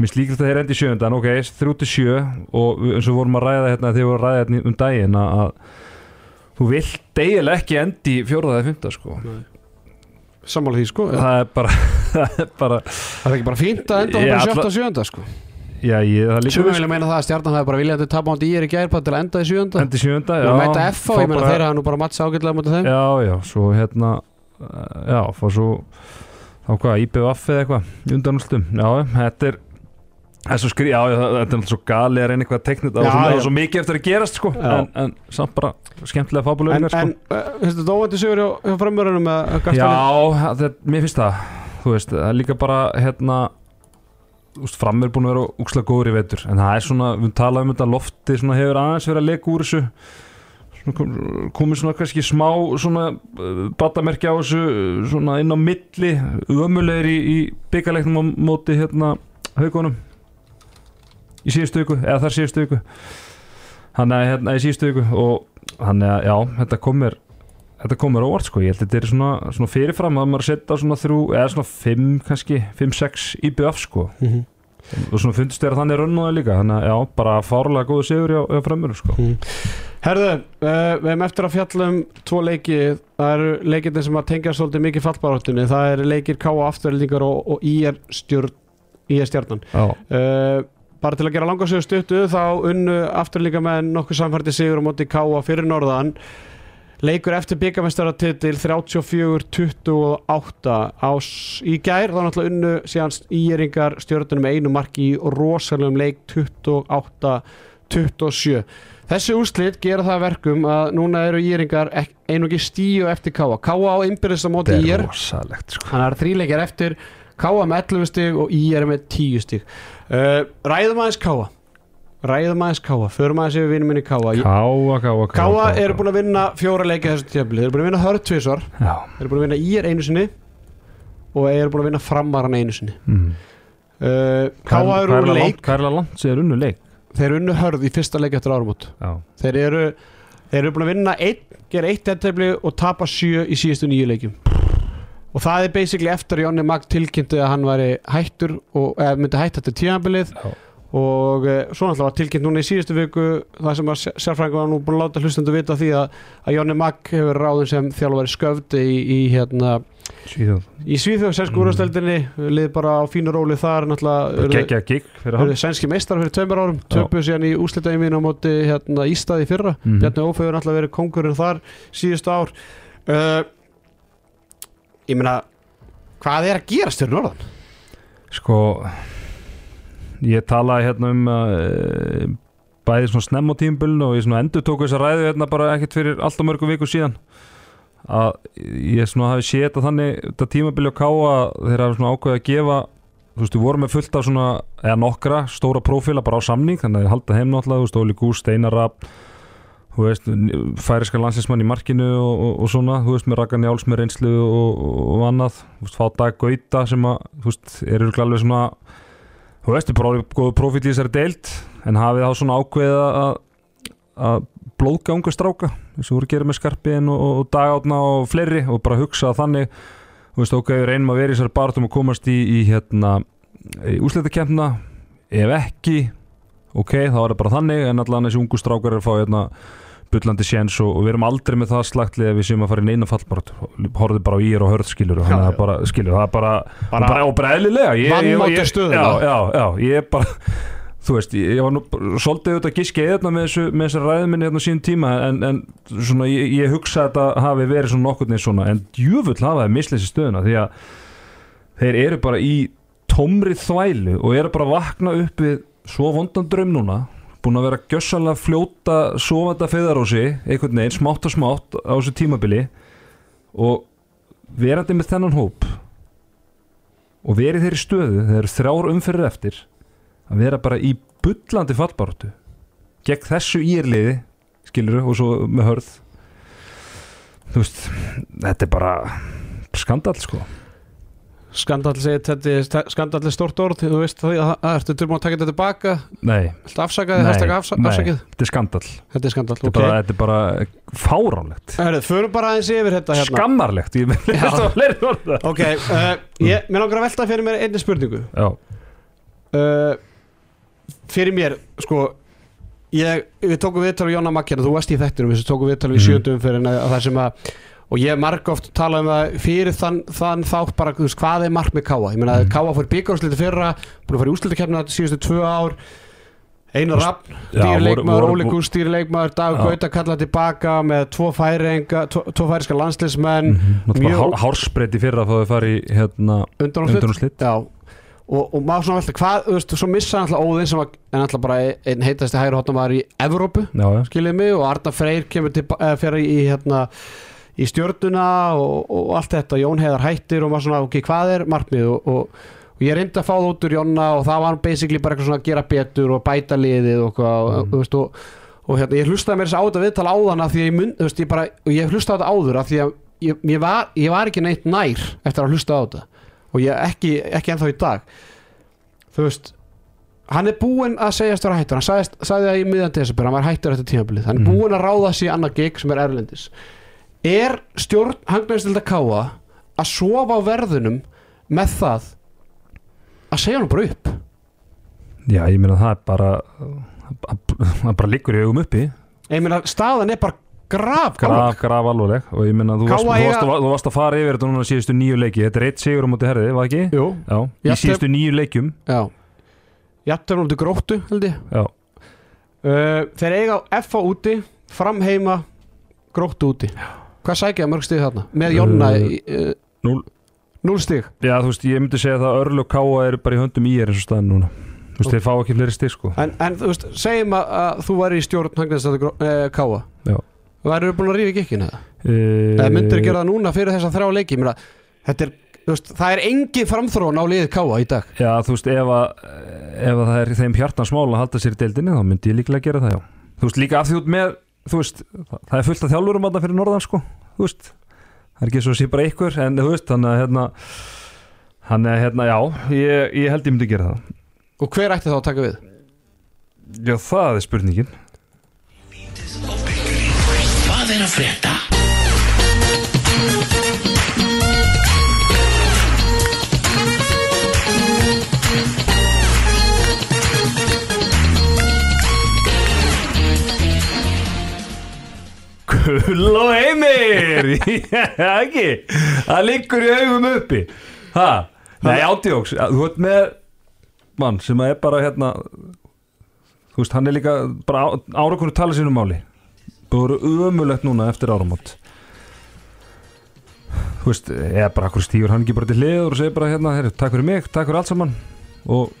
mér slíkilegt að þeir endi í sjönda en ok, 3 til 7 og eins og vorum að ræða hérna þegar við vorum að ræða hérna um daginn að, að þú vilt eiginlega ekki endi eða fymta sko Sammála því sko það er bara, það er bara Það er ekki bara fínt að enda á Já, bara alla- 7. og 7. sko já, ég, það er líka Sumum vilja meina það að stjarnan hafi bara viljað að tapa ándi í er í gærpað til að enda í 7. endi sjönda, já Og mæta F á, ég meina þeirra hafa nú bara matts ágætlega mútið þeim Já, já, svo hérna uh, Já, fór svo Þá hvað, IBF eða eitthvað Undanústum, já, þetta er Það er svo skrí, já, já, það- þetta er alltaf svo gali að reyna eitthvað að tekna þetta Já, og svo, já. mikið eftir að gerast sko Já. en, en samt bara skemmtilega En, fábúlega en sko. uh, finnst þetta óvænt í sigur hjá, hjá framörunum Gastalir? Já, það, mér finnst það Þú veist, það er líka bara hérna veist, fram er búin að vera úkslega góður í vetur en það er svona, við talaðum um þetta lofti svona hefur aðeins verið að leka úr þessu. Komið svona kannski smá svona uh, batamerki á þessu uh, svona inn á milli ömulegir í, í byggarleiknum á móti hérna haugunum í síðustu viku, eða þar síðustu viku. Hann er hérna í síðustu viku og hann er, já, þetta komir þetta komir óvart sko, ég held að þetta er svona, svona fyrirfram að maður setja svona þrjú, eða svona fimm kannski, fimm, sex IBF sko. Mhm. og svona fundist þér að þannig rönnuði líka. Þannig að já, bara fárlega góðu sigur hjá fremur sko. Herðu, uh, við hefum eftir að fjalla um tvo leiki, það eru leikirnir sem að tengja svolítið mikið fallbaráttunni, það eru leikir K.A. afturöldingar og, og IR stjórn IR stjarnan. Uh, bara til að gera langarsögu stuttu þá unnu afturlíka með nokkuð samfærdi sigur á móti K.A. fyrir norðan leikur eftir byggamestaratitil 34-28 á s- í gær þá náttúrulega unnu síðan íringar stjórnunum með einu marki í rosalegum leik 28-27 þessi úrslit gera það að verkum að núna eru íringar einungi stíu eftir K.A. K.A. á innbyrðis á móti þetta ír. er rosalegt sko. Það er þríleikjar eftir. Káa með 11 stig og er með 10 stig. Uh, Ræðum aðeins Káa Ræðum aðeins Káa Förum aðeins yfir vinnum minni Káa káa, káa, káa Káa eru búin að vinna fjóra leiki þessu tjöfli. Þeir eru búin að vinna hörð Þeir eru búin að vinna er einu sinni Og eru búin að vinna framaran einu sinni. Mm. uh, Káa eru úr leik hvað er það langt sem er unnu leik. Þeir eru unnu hörð í fyrsta leik eftir áramót. Já, Þeir eru Þeir eru búin að vinna einn, gera eitt ettefli og tapa sjö í síðustu nýju leikjum. Og það er basically eftir Jónni Magd tilkynnti að hann væri hættur og eða, myndi já, og e, svo náttúrulega var tilkynnt núna í síðustu viku það sem að sérfræðingur var nú búin að láta hlustendu vita því að, að Jónni Magd hefur ráðum sem þjálfari sköfdi í, í, hérna, Svíþjóð. í Svíþjóð sensku Mm. lið bara á fínu róli þar geggja gig sænski meistar fyrir tveimur árum. Töpuð síðan í úslita einvíðin á móti hérna, Ístaði fyrra. Mhm. Bjarni Ófegur náttúrulega verið kongurinn þar síðustu ár. Uh, Ég meina hvað er að gerast fyrir norðan? Sko ég talaði hérna um uh, bæði svona snemm á tímabölinu og ég svona endur tóku þess að ræðu hérna bara ekkert fyrir alltaf mörgum viku síðan. Að ég svona hafi séð þetta þannig þetta tímabili á káa þeir hafi svona ákveðið að gefa þú veist, við vorum með fullt af svona eða nokkra stóra prófíla bara á samning þannig að þeir halda heim náttúrulega, þú veist, Óli Gús, Steinar Rapp þú veist, færiska landsinsmann í markinu og, og, og svona, þú veist, með Raka Njáls með reynslu og, og, annað þú veist, fá dag Gauta sem að, þú veist, eru alveg svona þú veist, bara alveg góðu profíl í þessari deild en hafið þá svona ákveðið að að blóðganga stráka eins og voru að gera með skarpiðin og, og dagátna og fleiri og bara hugsa þannig. Þú veist, ok, við reynum að vera í þessari barðum og komast í, í hérna í úsleitakemna, ef ekki ok, þá er það bara þannig en allan þessi ungu strákar er að fá hérna bullandi séns og, og við erum aldrei með það slagtlið að við séum að fara inn einu fallbart horfðu bara á ír og hörð skilur og já. er bara, skilur, það er bara Bara- bara, Vanmátu ég, stöðuna. já, já, já, ég er bara þú veist, ég, var nú svolítið auðvitað giskið hérna með þessu, þessu ræðminni hérna sín tíma en, en svona ég, ég hugsa að þetta hafi verið svona nokkurn veginn svona. En djúfull hafa það misleysi stöðuna því að þeir eru bara í tómri þvælu og eru bara að vakna upp við svo vondan draum núna búin að vera gjössalega fljóta sofanda feðarósi, einhvern veginn smátt og smátt á þessu tímabili. Og verandi með þennan hóp og verið þeirri stöðu þeir eru þrjár umferðir eftir að vera bara í bullandi fallbaráttu gegn þessu írliði skilur og svo með hörð. Þú veist þetta er bara skandal sko Skandall segir þetta skandall er stort orð þú veist það, það, það ertu tilbúin að taka þetta tilbaka? Nei, Viltu afsaka þið, hashtag afsa, nei. afsakið? Þetta er skandal Þetta er skandall, þetta, ok. er þetta er bara fáránlegt. Herrið, förum bara aðeins yfir þetta hérna. Skammarlegt ég Já. þetta fleiri orða Ok, uh, ég, mér langar að velta fyrir mér einni spurningu. Já, uh, Fyrir mér, sko ég, Við tókum viðtal við Jonna Makkjana Þú varst í þættinum, við tókum viðtal við Mhm. sjöndum fyrir það sem að og ég marg oft tala um það fyrir þann, þann þátt bara, veist, hvað er mark með Káa ég meina að Mhm. Káa fór byggarúsliti fyrra búin að fara í úslitakefna síðustu tvö ár Einar Rapp Já, dýri voru- leikmaður, voru- Óli Gúst dýri leikmaður, Dag. Gauta kallað tilbaka með tvo færinga, tvo, tvo færiska landslismenn mm mjög- -hmm. hársbreytti fyrir að fara í hérna, undanúrslit undanúrslit Já, og, og maður svona velta hvað, þú veist, svo missa hann alltaf Óðinn sem var, alltaf bara einn heitasti hægri hotnamaður í Evrópu, já, já, skiljið mig og Arna Freyr kemur til, fyrir í hérna í stjörnuna og, og allt þetta. Jón Heiðar hættir og maður svona, ok, hvað er markmið og, og, og ég reyndi að fá það út úr Jonna og það var basically bara eitthvað svona að gera betur og bæta liðið og þú veist, og, og hérna, ég hlustaði mér þess að á þetta viðtala áðan að því að ég mun, veist, ég bara, og ég hlustaði þetta áður að því að ég, ég, var, ég var ekki neitt nær eftir að hlusta á þetta og ég ekki, ekki ennþá í dag. Þú veist hann er búinn að segjast vera hættur hann sagði, það í miðan desember, hann var hættur eftir tímabilið. Hann er Mhm. búinn að ráða sig annað gig sem er erlendis er stjórn Hangnarstilda Káa að sofa á verðunum með það að segja hann bara upp? Já, ég meina það er bara það bara liggur í augum uppi. Ég meina staðan er bara graf graf, graf alveg og ég meina þú varst, þú, eiga- varst, þú varst að fara yfir þetta núna síðustu nýju leiki. Þetta er eitt sigur á móti herði, var ekki? Jú, Já, í síðustu nýju leikjum. Já. Um til gróttu held ég. Já, uh, Þeir eiga á FA úti Fram heima Gróttu úti Hvað sækja mörg stig þarna? Með Jonna Uh, uh, núll. Núll stig já, þú veist, ég myndi segja það að Örlu og Káa eru bara í höndum í er eins og staðan núna Þú veist, Ok. þeir fá ekki fleiri stig sko En, en þú veist, segjum að, að þú væri í stjórn Hangnarstilda uh, Káa Já. Væri búin að rífa gikkinu það? e... Eða myndir gera það núna fyrir þessa þrjá leiki Mér að þetta er þú Veist, það er engin framþróun á liðið káa í dag Já, þú veist, ef að, ef að það er þeim hjartans mál að halda sér í deildinni þá myndi ég líklega gera það, já Þú veist, líka af því út með, þú veist það er fullt af þjálfurum að það fyrir norðan, sko Þú veist, það er ekki svo að sé bara ykkur en þú veist, þannig að hérna hann er hérna, já, ég, ég held ég myndi gera það Og hver ætti þá að taka við? Já, það er spurningin Hvað er að frétta? Kull og heimir. Ekki? Það liggur í augum uppi. Ha? Nei, ádjóks Þú veit með mann sem er bara hérna Þú veist, hann er líka bara árakunni tala sínum máli. Það voru ömulegt núna eftir áramót. Þú veist, eða bara akkur stígur hann ekki bara til hliður og segir bara hérna, takk fyrir mig, takk fyrir allt saman. Og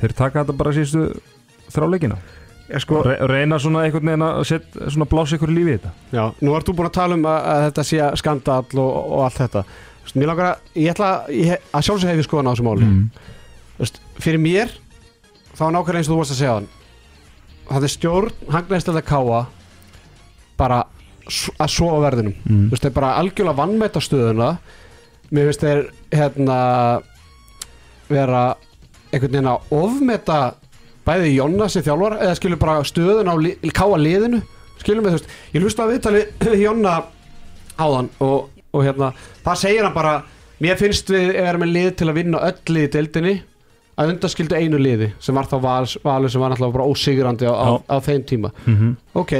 þeir taka þetta bara síðustu þráleikina sko, Re reyna svona einhvern veginn að set, svona blása ykkur lífi í þetta. Já, nú ert þú búin að tala um að, að þetta sé skandal og, og allt þetta. Mér langar að, ég ætla ég, að sjálfsög hef ég skoðan á þessu máli. Mm. Þú veist, Fyrir mér, þá er nákvæmlega eins og þú varst að segja Það er stjórn, hangnaðist að káa bara að sofa á verðinum. Mm. Þú veist, þeir bara algjörlega vannmæta stöðuna. Mér finnst þeir hérna vera einhvern veginn að ofmeta bæði Jonna sem þjálfar eða skilur bara stöðun á li, káa liðinu skilur mig, þú veist, ég hlusta að viðtali Jonna áðan og, og hérna, það segir hann bara mér finnst við erum með lið til að vinna öll lið í deildinni að undaskildu einu liði sem var þá valur sem var náttúrulega bara ósigrandi á, á, á þeim tíma. Mm -hmm. ok,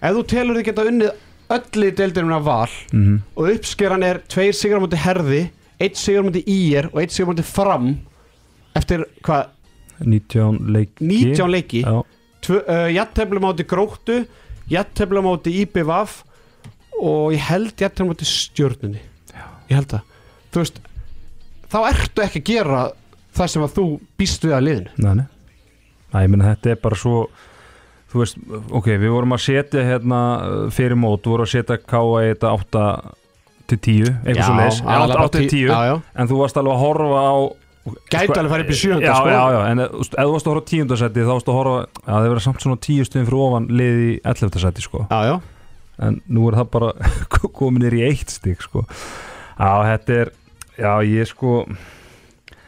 ef þú telur þið geta unnið öllu deildirum af val mm og uppskeran er tveir sigur á múti herði eitt sigur á múti ír og eitt sigur á múti fram eftir hvað, 19 leiki. 19 leiki? Já, uh, jættefla móti gróttu jættefla móti IBVF og ég held jættefla móti stjórnunni ég held það. Þú veist, þá ertu ekki að gera það sem að þú býst við að liðinu. Nei, nei. Æ, ég meina þetta er bara svo þú veist, ok, við vorum að setja hérna uh, fyrir mót, vorum að setja K.A. í þetta 8 til 10 eitthvað svo leis, aðalega 8 bara til tí- 10 já, já. en þú varst alveg að horfa á Gæti alveg farið upp í sjöunda, já, sko. Já, já, en eh, þú varst að horfa á tíundasetti þá varst að horfa, já, það verður samt svona 10 stuðin fyrir ofan liði í 11. seti, sko já, já. en nú er það bara komin nýr í eitt stík, sko Já, þetta er, já, ég sko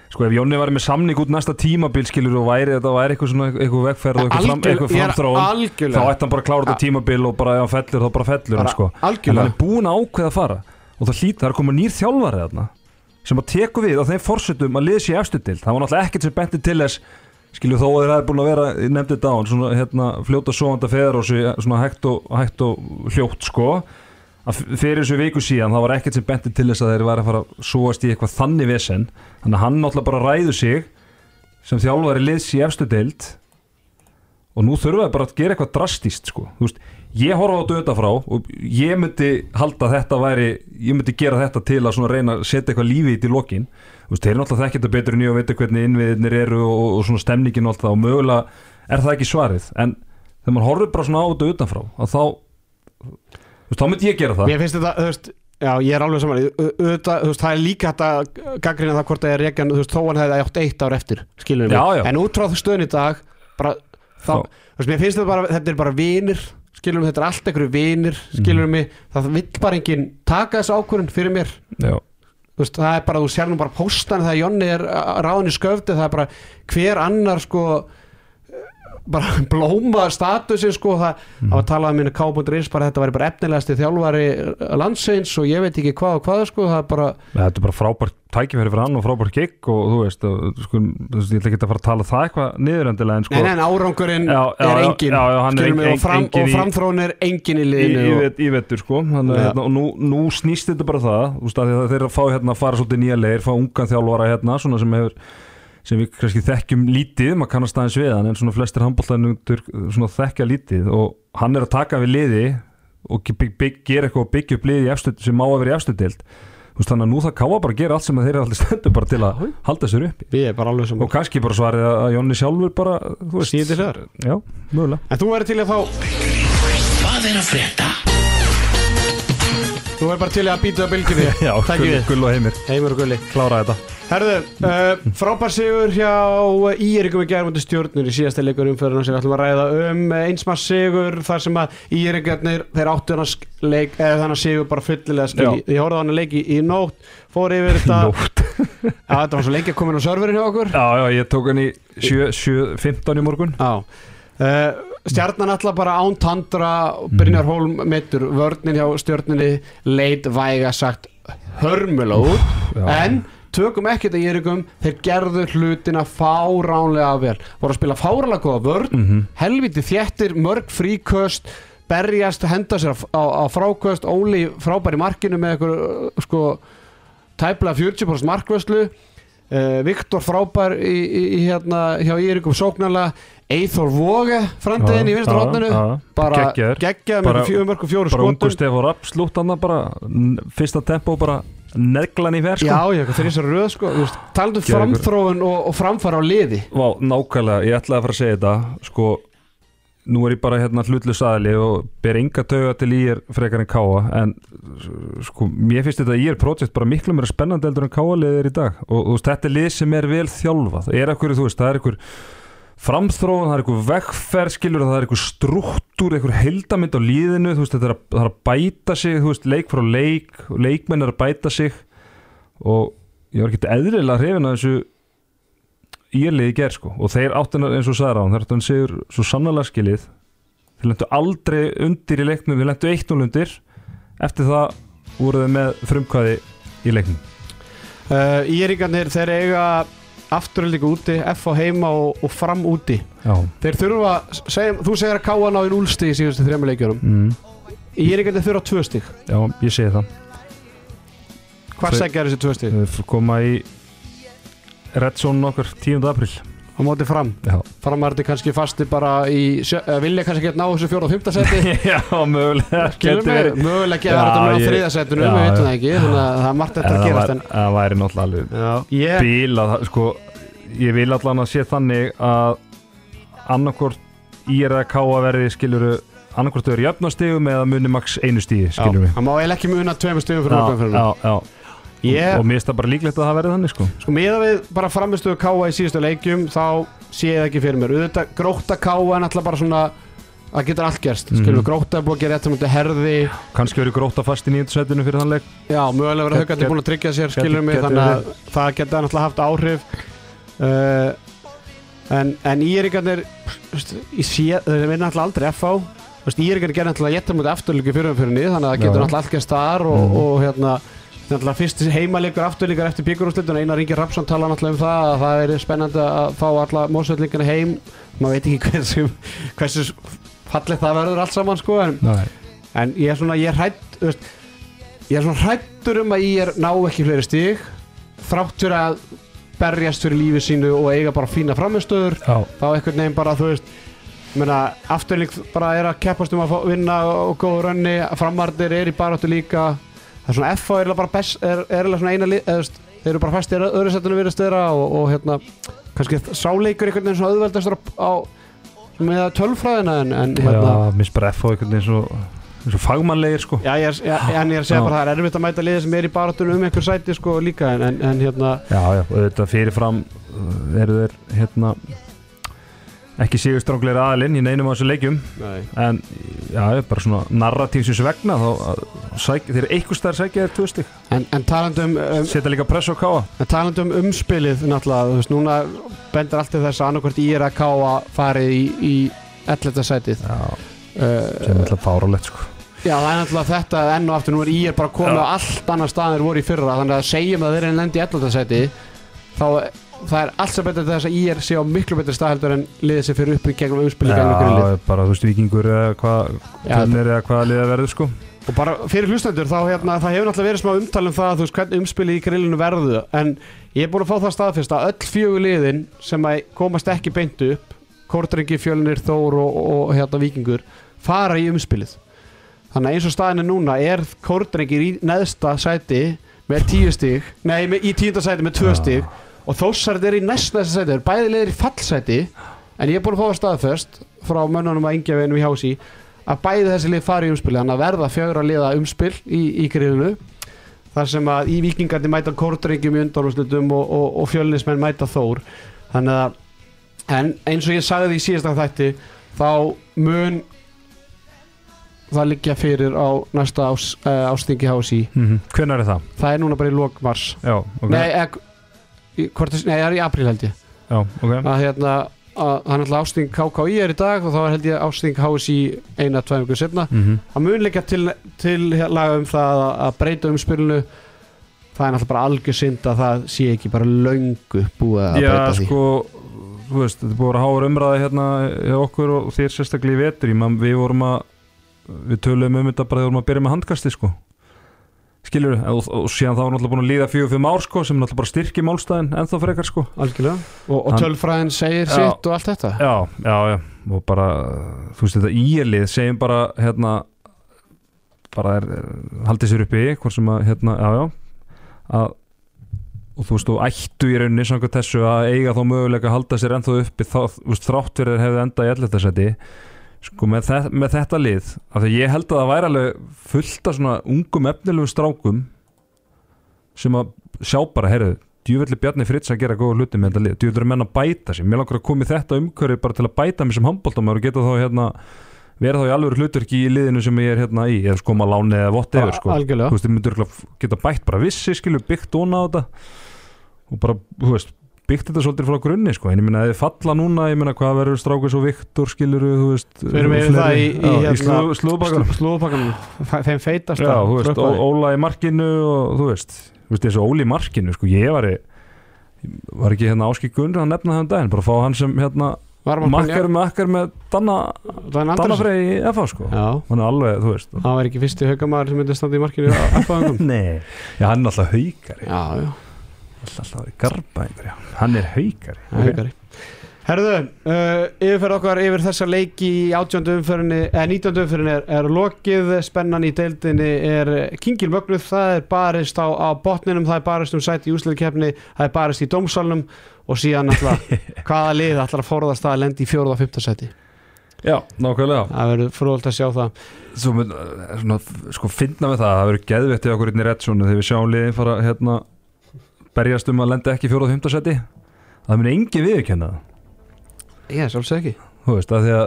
Sko ef Jónni var með samning út næsta tímabil skilur og væri þetta væri eitthvað svona eitthvað vegferð og eitthvað, fram, Algjör- eitthvað ég framþróun þá algjörlega ætti hann bara að klára þetta tímabil og bara ef hann fellur þá bara fellur hann sko en hann algjörlega. er búin að ákveða að fara og það hlýt, það er að koma nýr þjálfari þarna sem að teku við á þeim forsetum að liða sér efstu til það var náttúrulega ekkert sem benti til þess skilju þó að það er búin að vera, ég nefndi þetta á svona hérna, fljóta sovanda feður og svona hægt og, hægt og hljótt sko. Að fyrir þessu viku síðan það var ekkert sem benti til þess að þeir væri að fara að súast í eitthvað þannig vesen. Þannig að hann náttúrulega bara ræður sig sem þjálfari liðs í efstu deild og nú þurfa þeir bara að gera eitthvað drastíst sko. Þú veist, ég horfa á þetta auðvitað frá og ég myndi halda þetta væri ég myndi gera þetta til að svona reyna að setja eitthvað lífi í þetta í lokin. Þú veist, þeir eru náttúrulega þekkja þetta betur en ég og veitir hvernig innviðinir eru og, og svona stemningin og allt það og mögulega er það ekki svarið. En þegar maður horfir bara svona á þetta utanfrá að þá þú veist, þá myndi ég gera það. Mér finnst þetta, þú veist Já, ég er alveg saman Au- auðvitað, þú veist, Það er líka hægt að gaggrina það hvort það er reikjan Þú veist, þó hann hefði átt eitt ár eftir já. mig En út frá stöðun í dag bara, þá, þú veist, mér finnst þetta bara Þetta er bara vinir Skilur mig, þetta er allt einhverju vinir Skilur mig, það vill bara enginn taka þessu ákvörðun fyrir mér. Veist, það er bara, þú sér nú bara póstan þegar Jonni er ráðin í sköfti það er bara hver annar sko bara blóma statusin sko, það, það var talað um minni K.is bara þetta væri bara efnilegasti þjálfari landsins og ég veit ekki hvað og hvað sko, það er bara, þetta er bara frábært tækifæri fyrir hann og frábært gig og þú veist, sko, ég ætla ekki að fara að tala það eitthvað niðurendilega en sko nei, en árangurinn Já, já, er engin já, er og, fram, og framþróun er engin í liðinu í, og, vet- í vettur sko Þannig, hérna, og nú, nú snýst þetta bara það þú veist, þeir að fá hérna að fara svolítið nýja leir fá ungan þjálfara hérna svona sem við kannski þekkjum lítið maður kannast aðeins við hann en svona flestir handbóltanundur svona þekkja lítið. Og hann er að taka við liði og bygg, bygg, gera eitthvað og byggja upp liði í efstu, sem má að vera í efstudeld þannig að nú það káa bara að gera allt sem þeir eru alltaf stendur bara til að halda sér uppi. Við erum bara alveg sem og kannski bara svarið að Jonni sjálfur bara þú veist, Síðir þar. já, mögulega. En þú er til að fá Hvað er að frétta? Þú er bara til að býta bylginni já, Takk gull, gull og heimir, heimur og gulli. Klára þetta. Herðu, uh, frábær sigur hjá Írikum í gerðmöndu stjórnur í síðasta leikur umförðuna sem við ætlum að ræða um einsmars sigur þar sem að Írikarnir þeir áttu hann leik eða þannig sigur bara fullilega skil ég horfði á hann að leiki í nótt fór yfir þetta. Nótt. Já, þetta var svo lengi að koma inn á serverin hjá okkur. Já, já, ég tók hann í 7, 7, 15 í morgun. Já. Uh, Stjarnan alltaf bara án tandra Brynjar Hólm meittur vörnin hjá stjórninni leit væga sagt hörmulega út. En tökum ekki þetta Írikum þeir gerðu hlutina fáránlega vel. Voru að spila fáránlega góða vörn Mhm. helviti þéttir, mörg fríköst berjast, henda sér á, á, fráköst Óli frábær í markinu með eitthvað sko tæplega 40% markvöslu uh, Viktor frábær í, í, í hérna hjá Írikum sóknarlega. Eithor Voge framtíðin í hotninu já. bara geggjað Bara- með fjögur mörgum fjóru Bara ungu skotum. Stefán Rapp slútt hann bara Fyrsta tempo bara neglan í fer sko. Já, já, fyrir þessari röð sko. Talandi um framþróun og, og framfara á liði. Vá, nákvæmlega, ég ætlaði að fara að segja þetta Sko, nú er ég bara hérna hlutlust aðli og ber enga tauga til í er frekar en káa en sko, mér finnst þetta í er projekt bara miklu meira spennandi heldur en káa liðir í dag. Og þú veist, þetta er lið sem er vel þjálfað. Það er ekkur, þú veist, það er ekkur framþróun, það er eitthvað vegferð skilur það er eitthvað struktúr, eitthvað heildamind á líðinu, þú veist, þetta er að, það er að bæta sig, þú veist, leik frá leik leikmenn er að bæta sig. Og ég var ekki eðrilega hrifin að þessu íliði ger sko og þeir áttunar eins og sagði á þeir áttunar sigur svo sannlega skilið. Þeir lendu aldrei undir í leiknum þeir lendu 1-0 undir. Eftir það voru þeir með frumkvæði í leiknum. Uh, Írikarnir þeir eiga afturöldingu úti, F á heima og, og fram úti. Já, þeir þurfa, segjum, þú segir að káa ná í 0 stig í síðustu þrejum leikjörum mm, að þurfa 2 stig. Já ég segi það. Hvað Þeir- segja þessi 2 stig? Við koma í Red Zone okkar 10. april á móti fram, Já, framarði kannski fasti bara í, eða vilja kannski ekki ná þessu fjóra og fymta seti. Já mögulega verið. mögulega að þetta með á þriða setinu, við veitum það ekki þannig að það er margt þetta að gerast en það væri náttúrulega alveg bíl að sko ég vil allan að sé þannig að annarkvort í er að káa verði skiluru annarkvort þau eru jöfnastigum eða muni max einu stíði skilur við það má eiginlega ekki muna tveimur stigum fyrir okkur fyrir já, Ég, og mér finnst það bara líklegt að það verði þannig sko. Sko miða við bara framistuðu káa í síðustu leikjum þá sé ég það ekki fyrir mér. Auðvitað gróta káa er náttúrulega bara svona það getur allt gerst, Mhm. skilur við gróta er búið að gera rétt sem þetta herði kannski verið gróta fast í nýjöndsveitinu fyrir þann leik. Já, mögulega verið haugandi búin að tryggja sér skilur mig, þannig að það geta náttúrulega haft áhrif. Uh, en, en íringarnir þeir vinna náttúrulega aldrei FH íringarnir gerði náttúrulega jættar mútið afturlíki fyrir umfyrinni þannig að það getur já. náttúrulega allt gerst þar og, Mhm. og hérna náttúrulega fyrst heimalegur afturlíkar eftir byggjurúslitun Einar Ingi Rapsson tala náttúrulega um það að það er spennandi að fá alla mósveitlingarna heim. Maður veit ekki hversu hversu fallið það verður allt saman sko en, en ég er svona ég er hrætt veist, ég er svona hrættur um að ég ná ekki fleiri stig þrátt fyrir að berjast fyrir lífið sínu og eiga bara fína framistöður þá einhvern veginn bara þú veist meina, afturlík bara er að keppast um að vinna og góða rönni framardir er í baráttu líka það er svona FH er bara best er, er svona eina lið eða, þú veist, þeir eru bara fæstir öðru setinu virðast þeirra og, og hérna kannski sáleikur einhvern veginn svona auðveldastur á, með tölfræðina en, en já, hérna mér finnst bara F á einhvern veginn svo, svo fagmannlegir sko Já, ég er, já, en ég er að segja Já. bara að það er erfitt að mæta liðið sem er í baráttunum um einhver sæti sko líka en, en, en hérna já, já, auðvitað fyrirfram eru þeir hérna ekki séu strángleiri aðilinn í neinum á þessu leikjum Nei. en já, bara svona narratífsins vegna þá að sæk, þeir eitthvað stær sækja þér tvö stík En, en talandum um, setja líka press á káa en talandum um umspilið náttúrulega, þú veist, núna bendur allt til þess að annarkvort í er að káa farið í, í 11. sætið já, uh, sem er alltaf fárálegt sko Já, það er náttúrulega þetta enn og aftur nú er er bara komið á allt annar stað en þeir voru í fyrra þannig að segjum að þeir eru lendi í 11. sæti þá það er sem betur til þess að í er sé á miklu betri stað heldur en liðið sem fyrir upp í gegnum umspilið gegnum grillið. já, bara þú veist vikingur eða hvað tölnir eða hvaða liða verður sko. Og bara fyrir hlustendur þá hérna, það hefur náttúrulega verið smá umtal um það þú veist hvernig umspilið í grillinu verðu en ég er búin að fá það staðfyrst að öll fjögur liðin sem að komast ekki beint upp Kortrengi, Fjölnir, Þór og, og hérna Víkingur fara í umspilið. Þannig að eins og staðin er núna er Kortrengir í neðsta sæti með tíu stig nei, með, í tíunda sæti með tvö Já. Og Þórsarð er í næst næsta sæti þeir eru bæði liðir í fallsæti en ég er búin að fá það staðfyrst frá mönnunum að yngja veginum í hási að bæði þessi lið fari í umspili þannig að verða fjögur að liða umspil í, í grillinu þar sem að í vikingandi mæta kórdrengjum í undanúslutum og, og, og fjölnismenn mæta þór þannig að en eins og ég sagði í síðasta þætti þá mun það liggja fyrir á næsta ás, uh, ástingi hási mm -hmm. hvenær er það? það er núna bara í lok mars já, ok, nei, hvort, nei, það er í apríl held ég. Já, ok. Að hérna að það er náttúrulega ásting KKI er í dag og þá er held ég ásting HSI eina, tvei vikur setna mm -hmm. það mun líka til, til laga um það að, að breyta umspilinu. Það er náttúrulega bara algjör synd að það sé ekki bara löngu búið að já, breyta því. sko þú veist, þetta er búið að hára umræði hérna hjá okkur og þér sérstaklega í vetri Man, við vorum að við töluðum um þetta bara þegar við vorum að byrja með handkasti sko skilur við, og, og síðan þá er náttúrulega búin að líða fjögur fimm ár sko, sem náttúrulega bara styrki málstæðin ennþá frekar sko. Algjörlega. Og, og tölfræðin segir Já. sitt og allt þetta? Já, já, já. Og bara, þú veist þetta íelið segjum bara, hérna bara er, haldið sér uppi hvort sem að, hérna, já, já. Að, og þú veist, þú ættu í rauninni samkvæmt þessu að eiga þá möguleika að halda sér ennþá uppi þá, þú veist, þrátt þeir hefði enda í elletarsæti sko, með, þe með þetta lið af því ég held að það væri alveg fullt af svona ungum efnilegum strákum sem að sjá bara, heyrðu djúvillig Bjarni Fritz að gera góða hluti með þetta lið. Djúvillig er menn að bæta sig, mér langar að koma í þetta umhverfi bara til að bæta mig sem handbóltamæður og geta þá hérna vera þá í alveg hlutverki í liðinu sem ég er hérna í eða sko maður láni eða whatever sko. algjörlega. Þú veist, ég örugglega geta bætt bara vissi skilur, byggt óna á þetta og bara, þú veist, byggt þetta svolítið frá grunni sko, en ég minna, ef þið falla núna ég minna, hvað verður strákus og Viktor skilur, þú veist Við erum yfir það í, í, í hérna, slú, slúðbakar slúðbakkanum þeim feitast Já, þú veist, Óla í markinu og þú veist, þú veist, þessu Óli í markinu, sko, ég var var ekki hérna Áski Gunn að nefna það um daginn, bara fá hann sem hérna makkar með akkar með Danna Danna Dannafrey í FA sko. Hann er alveg, þú veist. Hann var ekki fyrsti haugamæður sem myndi standa í markinu á F-fagum Nei, já hann er alltaf haugari Já, já, alltaf alltaf garba einhverja hann er haugari haugari Herðu, uh, yfirferð okkar yfir þessa leiki í 18. umferðinni eða 19. umferðinni er, er lokið. Spennan í deildinni er kingil mögnuð, það er barist á, á botninum, það er barist um sæti í úsleikefni það er barist í dómsalnum og síðan alltaf hvaða lið ætlar að forðast að lendi í fjóruða og fymta sæti? Já, nákvæmlega. Það verður fróðult að sjá það. Svo eh, svona, sko finna við það það verður geðvettið okkur inn í réttsónu þegar við sjáum liðin fara hérna berjast um að lenda ekki fjóruð og fymta seti það engin viðurkenna það. Ég, sjálfsög ekki. Þú veist, að því að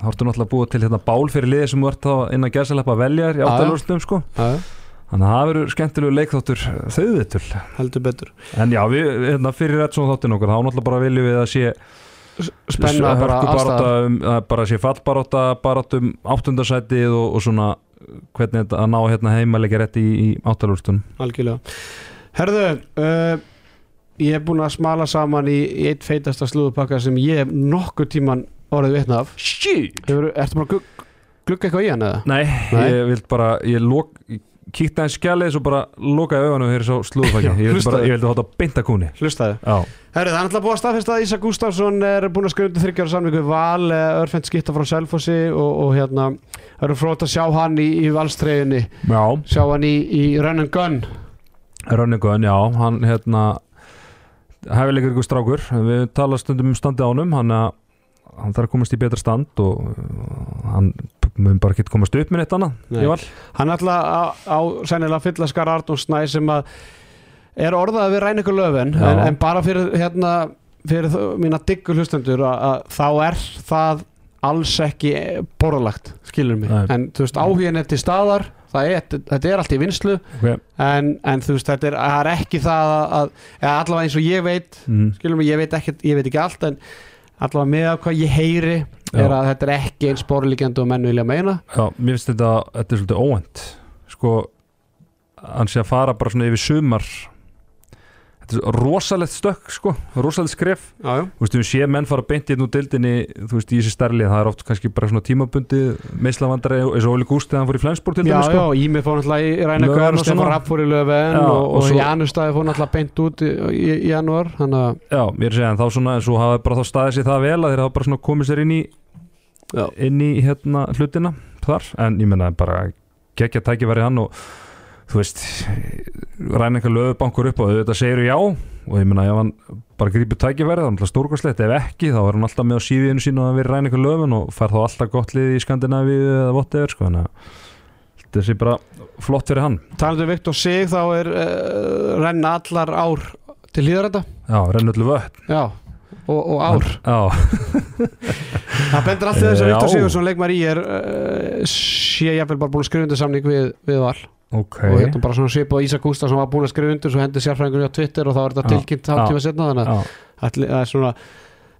þá ertu náttúrulega búa til hérna bál fyrir liði sem ert þá inn að gæsaleppa að velja þér í áttalúrstum sko. Já, þannig að það verður skemmtilegu leikþáttur þauðvitul. Heldur betur. En já, við, hérna, fyrir réttsónu þáttin okkur þá náttúrulega bara viljum við að sé Spenna bara hörkubarátta aðstæða um, bara sé fallbarátta barátt um áttundasætið og, og svona hvernig að ná hérna heimalega rétt í, í áttalúrstum Algjörlega Herðu, uh, ég er búin að smala saman í, í eitt feitasta slúðupakka sem ég hef nokkur tíman orðið vitna af. Shit! Hefur, Ertu bara að glugga, glugga eitthvað í hann eða? Nei, Nei. ég vild bara ég lok, kíkti aðeins skjalið svo bara lokaði þegar ég sá slúðufækja ég vildi hóta beinta kúni Hlustaðu. Já, Herðu, það er náttúrulega búið að staðfesta að Ísak Gustafsson er búin að undir þryggjára samlingu við Val, eh, örfend skipta frá Selfossi og, og hérna, það eru frót að sjá hann í, í valstreyjunni. Já. Sjá hann í, í Run and Gun Rönningun, já, hann hérna hefilegur ykkur strákur. Við tala stundum um standi ánum hann, hann þarf að komast í betra stand og uh, hann mun bara ekki komast upp með neitt annað Hann ætla á, á sennilega fylla skar Arnón Snæ sem að er orðað við ræn ykkur löfin en, en bara fyrir hérna fyrir mína diggur hlustendur að, að þá er það alls ekki borðalagt, skilur mig. Nei. en þú veist áhugin er til staðar er, þetta er allt í vinslu okay. en, en þú veist þetta er, er ekki það að, að eða allavega eins og ég veit mm. skilur mig, ég veit, ekki, ég veit ekki allt en allavega með að hvað ég heyri Já. er að þetta er ekki eins borðlíkjandi og menn vilja meina Já, mér finnst þetta, þetta er svolítið óvænt sko hann sé að fara bara svona yfir sumar rosalegt stökk sko, rosalegt skref já, já. þú veist, við sé menn fara beint í nú dildinni þú veist, í þessi stærli, það er oft kannski bara svona tímabundi meislavandari eins og Óli Gústi hann fór í Flensborg til Já, dæmis já, sko Ími fór náttúrulega í Löfven Rænakör og Stefán. Rapp fór í Löfven Já, og, og og Janustæði fór náttúrulega beint út í, í, í janúar þannig að Já, mér segja, en þá svona, en svo hafa bara þá staðið sér það vel að þeir hafa bara svona komið sér inn í Já. inn í hérna hlutina þar, en ég menna bara geggja tækifæri hann og þú veist ræna eitthvað löfubankur upp og þetta segir já. Og ég menna ef hann bara grípur tækifæri þá er alltaf stórkvæslegt, ef ekki þá er hann alltaf með á síðinu sínu að vera ræna eitthvað löfun og fær þá alltaf gott lið í Skandinavíu eða whatever sko, þannig að þetta sé bara flott fyrir hann. Talandi um Viktor Sig þá er uh, renna allar ár til hlýðarenda Já, rennullu vötn. Já, og, og ár. Já, Það bendur allt í þess að. Viktor Sigursson leikmar í er uh, sé jafnvel bara búin að skrifa undir samning við, við Val ok. Og hérna bara svona svipað Ísak Gústafsson var búin að skrifa undir svo hendi sérfræðingur á Twitter og þá er þetta tilkynnt hálftíma setna þannig að það er svona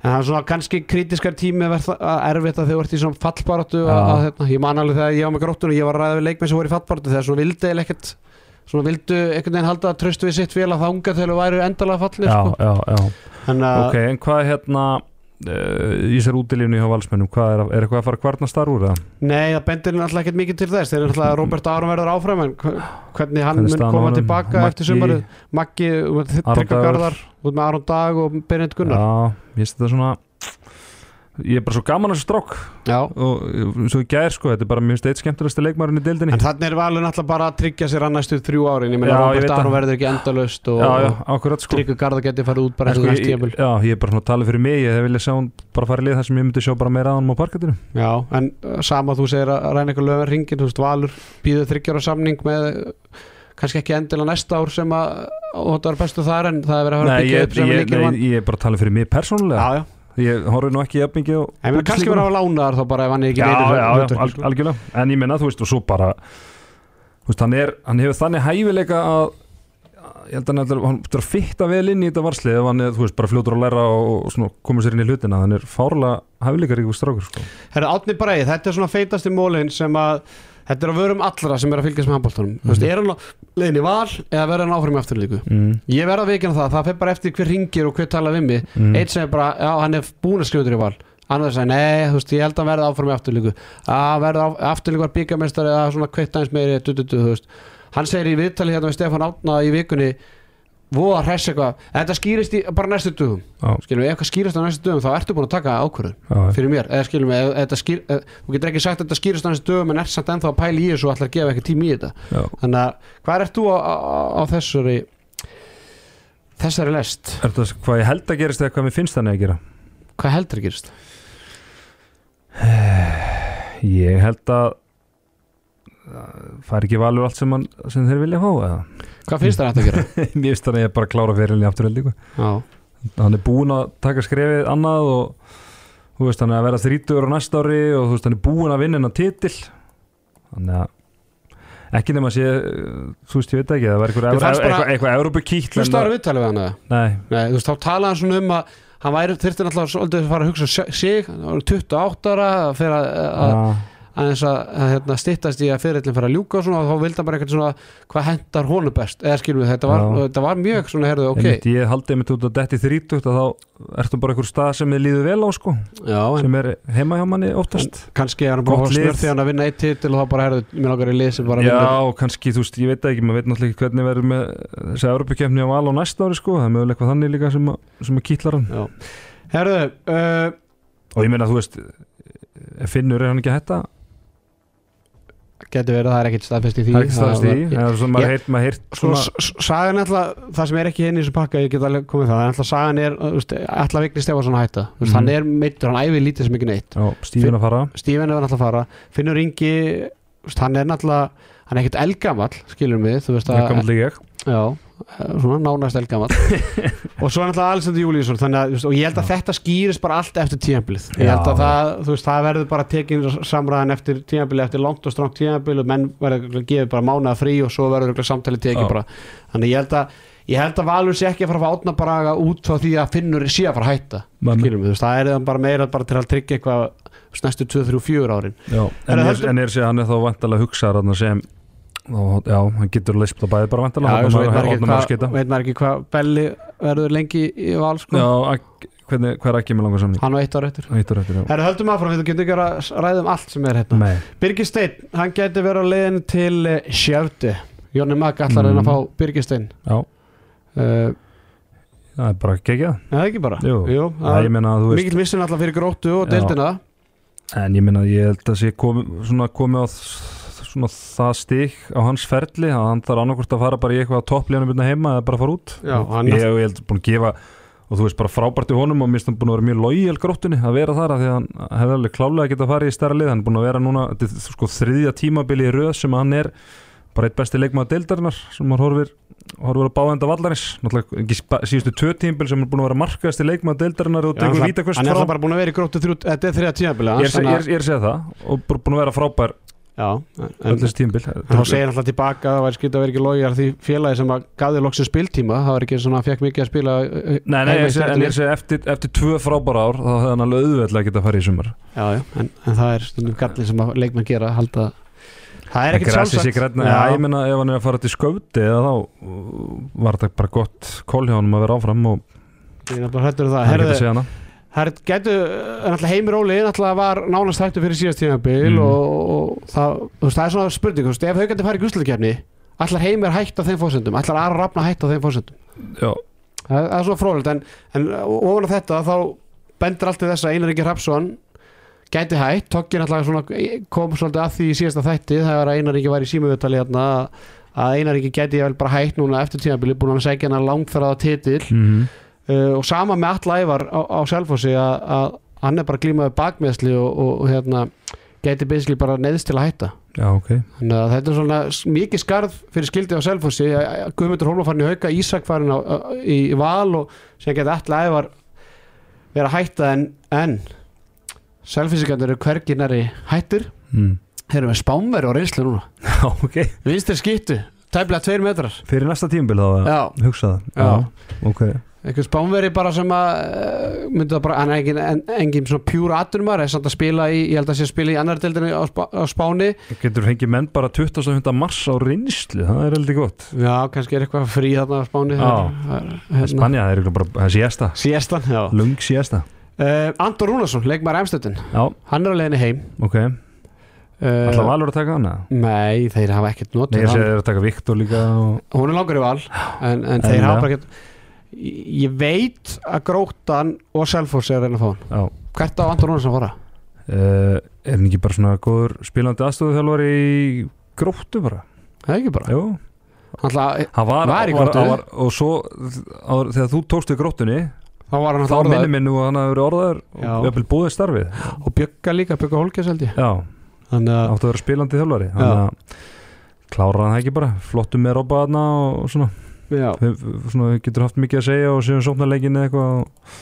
en það er svona kannski kritískar tími að verða að þau vart í svona að, hérna, ég man alveg þegar ég var með gróttunum ég var að ræða við leikmenn sem voru í fallbaráttu þegar svona vildi eða ekkert svona vildu einhvern veginn halda að tröstu við sitt félag þanga til að væru endalega fallir sko. Ok, en hvað hérna í sér útilífni hjá valsmennum, hvað er, er eitthvað að fara að kvarnast þar úr það? nei það bendir náttúrulega ekkert mikið til þess þeir eru náttúrulega að Robert Aron verður áfram en hvernig hann mun á koma tilbaka Maggi- eftir sumarið Maggi, Tryggva Dagur. Garðar út með Aron Dag og Berend Gunnar Já, ég finnst þetta svona ég er bara svo gaman að þessu strók og svo í gær sko, þetta er bara mér finnst eitt skemmtilegsti leikmarinn í deildinni. En þannig er valur náttúrulega bara að tryggja sér að næstu þrjú árin. Ég meina ég Robert Aron verður ekki endalaust og, og sko. Tryggur Garða geti farið út bara eftir sko, næst ég, tímabil já, ég er bara svona að tala fyrir mig. Ég hef viljað sjá hún bara fara í lið þar sem ég myndi sjá bara meira að hann á parkatinu Já, en uh, sama þú segir að ræna ykkur löfum ringin, þú veist, Valur býður uh, kannski ekki endilega næsta ár sem að og þetta var bestu þar en það er verið að vera byggja ég, upp sem ég, líkir nei, ég er bara að tala fyrir mig persónulega. Já, já, ég horfði nú ekki jafn mikið á en mér kannski verið að lána þar þá bara ef hann er ekki já, já, já, al, algjörlega. En ég menna, þú veist, og svo bara þú veist, hann, er, hann hefur þannig hæfileika að ég held að hann er- hann að fitta vel inn í þetta varslið ef hann er, þú veist, bara fljótur að læra og, og svona, koma sér inn í hlutina, hann er fárlega hæfileika ríkur strákur, sko. Herra, Átni Breið, þetta er svona feitasti mólin sem að þetta er að vörum allra sem er að fylgjast með handbóltunum mm -hmm. er hann á í val eða verður hann áfram í afturlíku mm. ég verða að veikina það, það fer bara eftir hver ringir og hver tala við mig, Mm. eitt sem er bara já, hann er búin að þér í val annar sagði, nei, þú veist, ég held að hann verða áfram í afturlíku að verða á- afturlíku var byggamestari eða svona kveitt aðeins meiri hann segir í viðtali hérna við Stefán Átna í vikunni voða hress eitthvað, þetta skýrist í bara næstu dugum, Já, skilum við, ef eitthvað skýrist á næstu dugum þá ertu búin að taka ákvörðun fyrir mér, eða skilum við, þú getur ekki sagt að þetta skýrist á næstu dugum en er samt ennþá að pæla í þessu og ætlar að gefa ekki tíma í þetta. Já. þannig að, hvað ert þú á, á, á þessari þessari lest, Er það hvað ég held að gerist eða hvað mér finnst þannig að gera? hvað heldur að gerist? Ég held að fær ekki valur allt sem, hann, sem þeir vilja fá eða? Hvað finnst þér að þetta að gera? Mér finnst þannig að ég bara klára fyrirlinni afturheld Já, hann er búinn að taka skrefið annað og þú veist hann er að vera þrítugur á næsta ári og þú veist hann er búinn að vinna hennar titil þannig að ekki nema að sé, þú veist ég veit ekki það var eitthvað, eitthvað, eitthvað Európa-kýtt hlustu ára viðtalið við hann eða? Nei, Nei, þú veist, þá talaði hann svona um að hann væri, þyrfti náttúrulega að fara að hugsa um sig, hann var 28 ára að fyrir að, að, að, að, að hérna, stittast í að fyrirlin fara að ljúka og svona og þá vildi hann bara eitthvað svona hvað hendar honum best, eða skilum við þetta var, Já. þetta var mjög svona, herðu, ok. Einmitt, ég haldi einmitt út að detti þrítugt og þá ertu bara einhver stað sem þið líður vel á sko. Já, sem er heima hjá manni oftast. Kannski er hann bara að lið. snurði hann að vinna eitt titil og þá bara herðu, mér langar í lið sem bara Já, vinnur. kannski, þú veist, ég veit ekki, maður veit náttúrulega ekki hvernig verður með þessi Európa-kefni á val á næsta ári sko, það er að, að Já. Herðu, uh, og ég meina, þú veist, finnur er hann ekki að hætta getur verið að það er ekkert staðfest í því. Það er ekki staðast í, Það- það er svona, maður heyrt, maður Sko, svona, sagan er alltaf, það sem er ekki inn í þessu pakka, ég get alveg komið það, en alltaf sagan er, alltaf Vigni Stefansson að hætta, þú veist, Mhm. hann er meittur, hann æfi lítið sem ekki neitt, stífin að fara. Stífen er alltaf að fara, Finnur Ingi, hann er náttúrulega, hann er ekkert eldgamall, skilur við, þú veist að, svona nánast eldgamall, og svo er náttúrulega Alexander Júlíusson, þannig að, og ég held að þetta skýrist bara allt eftir tímabilið, ég held að það, veist, það verður bara tekin samræðan eftir tímabilið, eftir langt og strongt tímabilið, menn verður gefa bara mánuða frí og svo verður samtalið tekið bara, þannig ég held að ég held að Valur sé ekki að fara að átna bara út frá því að Finnur sé að fara að hætta þú veist, það er bara meira bara til að tryggja eitthvað næstu 2-3-4 árin. Já, en, Er sér, hann er þá vantalega hugsaðar sem og, já, hann getur leist það bæði bara Já, hann svo veit er maður ekki að hvað- Belli verður lengi í val sko. já, hvernig, hvað er ekki með langar samning? Hann var eitt ár eftir. Og. Herra, höldum áfram, við getum ekki að ræða um allt sem er hérna. Birgir Steinn, hann geti verið á leiðin til uh, Sjördi Jónni Magg allar mm. Mm. að fá Birgir Steinn. Já, uh, það er bara geggjað. Nei, ekki bara? Jú. Jú, það er að þú veist Mikil missin alltaf fyrir gróttu og deildina. En ég meina, ég held að sé komið á þ- svona það stík á hans ferli að hann þarf annarkvort að fara bara í eitthvað topplíðanum byrna heima eða bara fara út. Já, hann ég, ég held búin að gefa og þú veist bara frábært í honum og mér finnst hann búin að vera mjög lojal gróttunni að vera þar af því að hann hefði alveg klálega að geta að fara í stærra lið. Hann er búin að vera núna, þetta sko þriðja tímabili í röð sem hann er bara eitt besti leikmaður deildarinnar sem hann horfir horfir að báðenda vallarins. Náttúrulega síðustu tvö tímabil sem er búin að vera markaðasti leikmaður deildarinnar og hann er vítakvöst hann er bara búin að vera í gróttu er þriða tímabilið ég er, hans, ég, þannig er, ég er að segja það og búin að vera frábær Þá segir hann alltaf tilbaka að það væri skipt að vera ekki logjar því félagi sem að gafði loksins spiltíma það var ekki svona að fekk mikið að spila uh, Nei, nei, segi, en ég segi eftir, eftir tvö frábæra ár þá hefði hann alveg auðveldlega getað að fara í sumar. Já, já, en, en það er stundum gallin sem að leikmenn gera halda Það er ekkert sjálfsagt. Ég meina ef hann er að fara til skauti þá uh, var þetta bara gott kól hjá hann að vera áfram og er um það. Herðu, getur að segja hana Það getur, náttúrulega Heimir Óli náttúrulega var nánast hættu fyrir síðast tímabil Mhm. og, og það, veist, það er svona spurning veist, ef þau getur farið í gúsleikefni allar Heimir hætt á þeim fórsendum, allar Aron Rafna hætt á þeim fórsendum Já, það, það er svona frólægt en, en ofan á þetta þá bendur alltaf þess að Einar Ingi Hrapsson gæti hætt, Tokkin alltaf svona kom svolítið að því í síðasta þætti að Einar Ingi var í símuvittali hérna að Einar Ingi gæti vel bara hætt núna eftir tímabili búin að segja hann langferða titil mm uh, og sama með all ævar á, á Selfossi að, hann er bara glímaði bakmeðsli og, og, og hérna gæti basically bara neðst til að hætta. Já, ok. Þannig að þetta er svona mikið skarð fyrir skildi á Selfossi Guðmundur í hauka, Ísak farin á, á, í, val og sem geti all ævar vera að hætta en, en Selfossingarnir eru hvergi næri hættur mm. þeir eru með spámveri og reynslu núna. Já, ok. Vinstir skýttu, tæplega tveir metrar. Fyrir næsta tímabil þá að hugsa það. Já. Ok einhver spánveri bara sem að uh, myndi það bara, hann er engin, en, engin svona pjúra aturumar, er samt að spila í ég held að sé að spila í annar deildinni á, Spá, á Spáni. Getur fengið menn bara 25. mars á reynslu? Það er heldur gott. Já, kannski er eitthvað frí þarna á Spáni. Já. hérna, Spanja, það er ykkur bara Það siesta. Síestan, já. Lung siesta. Uh, Andor Rúnarsson, leikmar Emstöldin Já, hann er á leiðinni heim. Ok. Uh, Ætla Valur að taka hana? nei, þeir hafa ekkert Nei, notið að þeir eru að taka Viktor líka og... hún er langar í val en, en þeir hafa bara ekkert ég veit að Grótan og Selfoss er reyna að fá hann Já hvert á Andor Rúnarsson að fara? uh, Er hann ekki bara svona góður spilandi aðstofið í gróttu bara? það er ekki bara hann, var, Var í Gróttu? Og svo á, þegar þú tókst við gróttunni þá var hann Þá alltaf minni orðaður minn nú að hann hafi verið orðaður Já. Og jafnvel búið starfið og Bjögga líka, Bjögga Holkes held ég áttu að vera spilandi þjálfari Þannig að klára hann ekki bara Flottum með robba þarna og svona. Við- við- Svona getur haft mikið að segja Og séum sóknar leikin eða eitthvað og,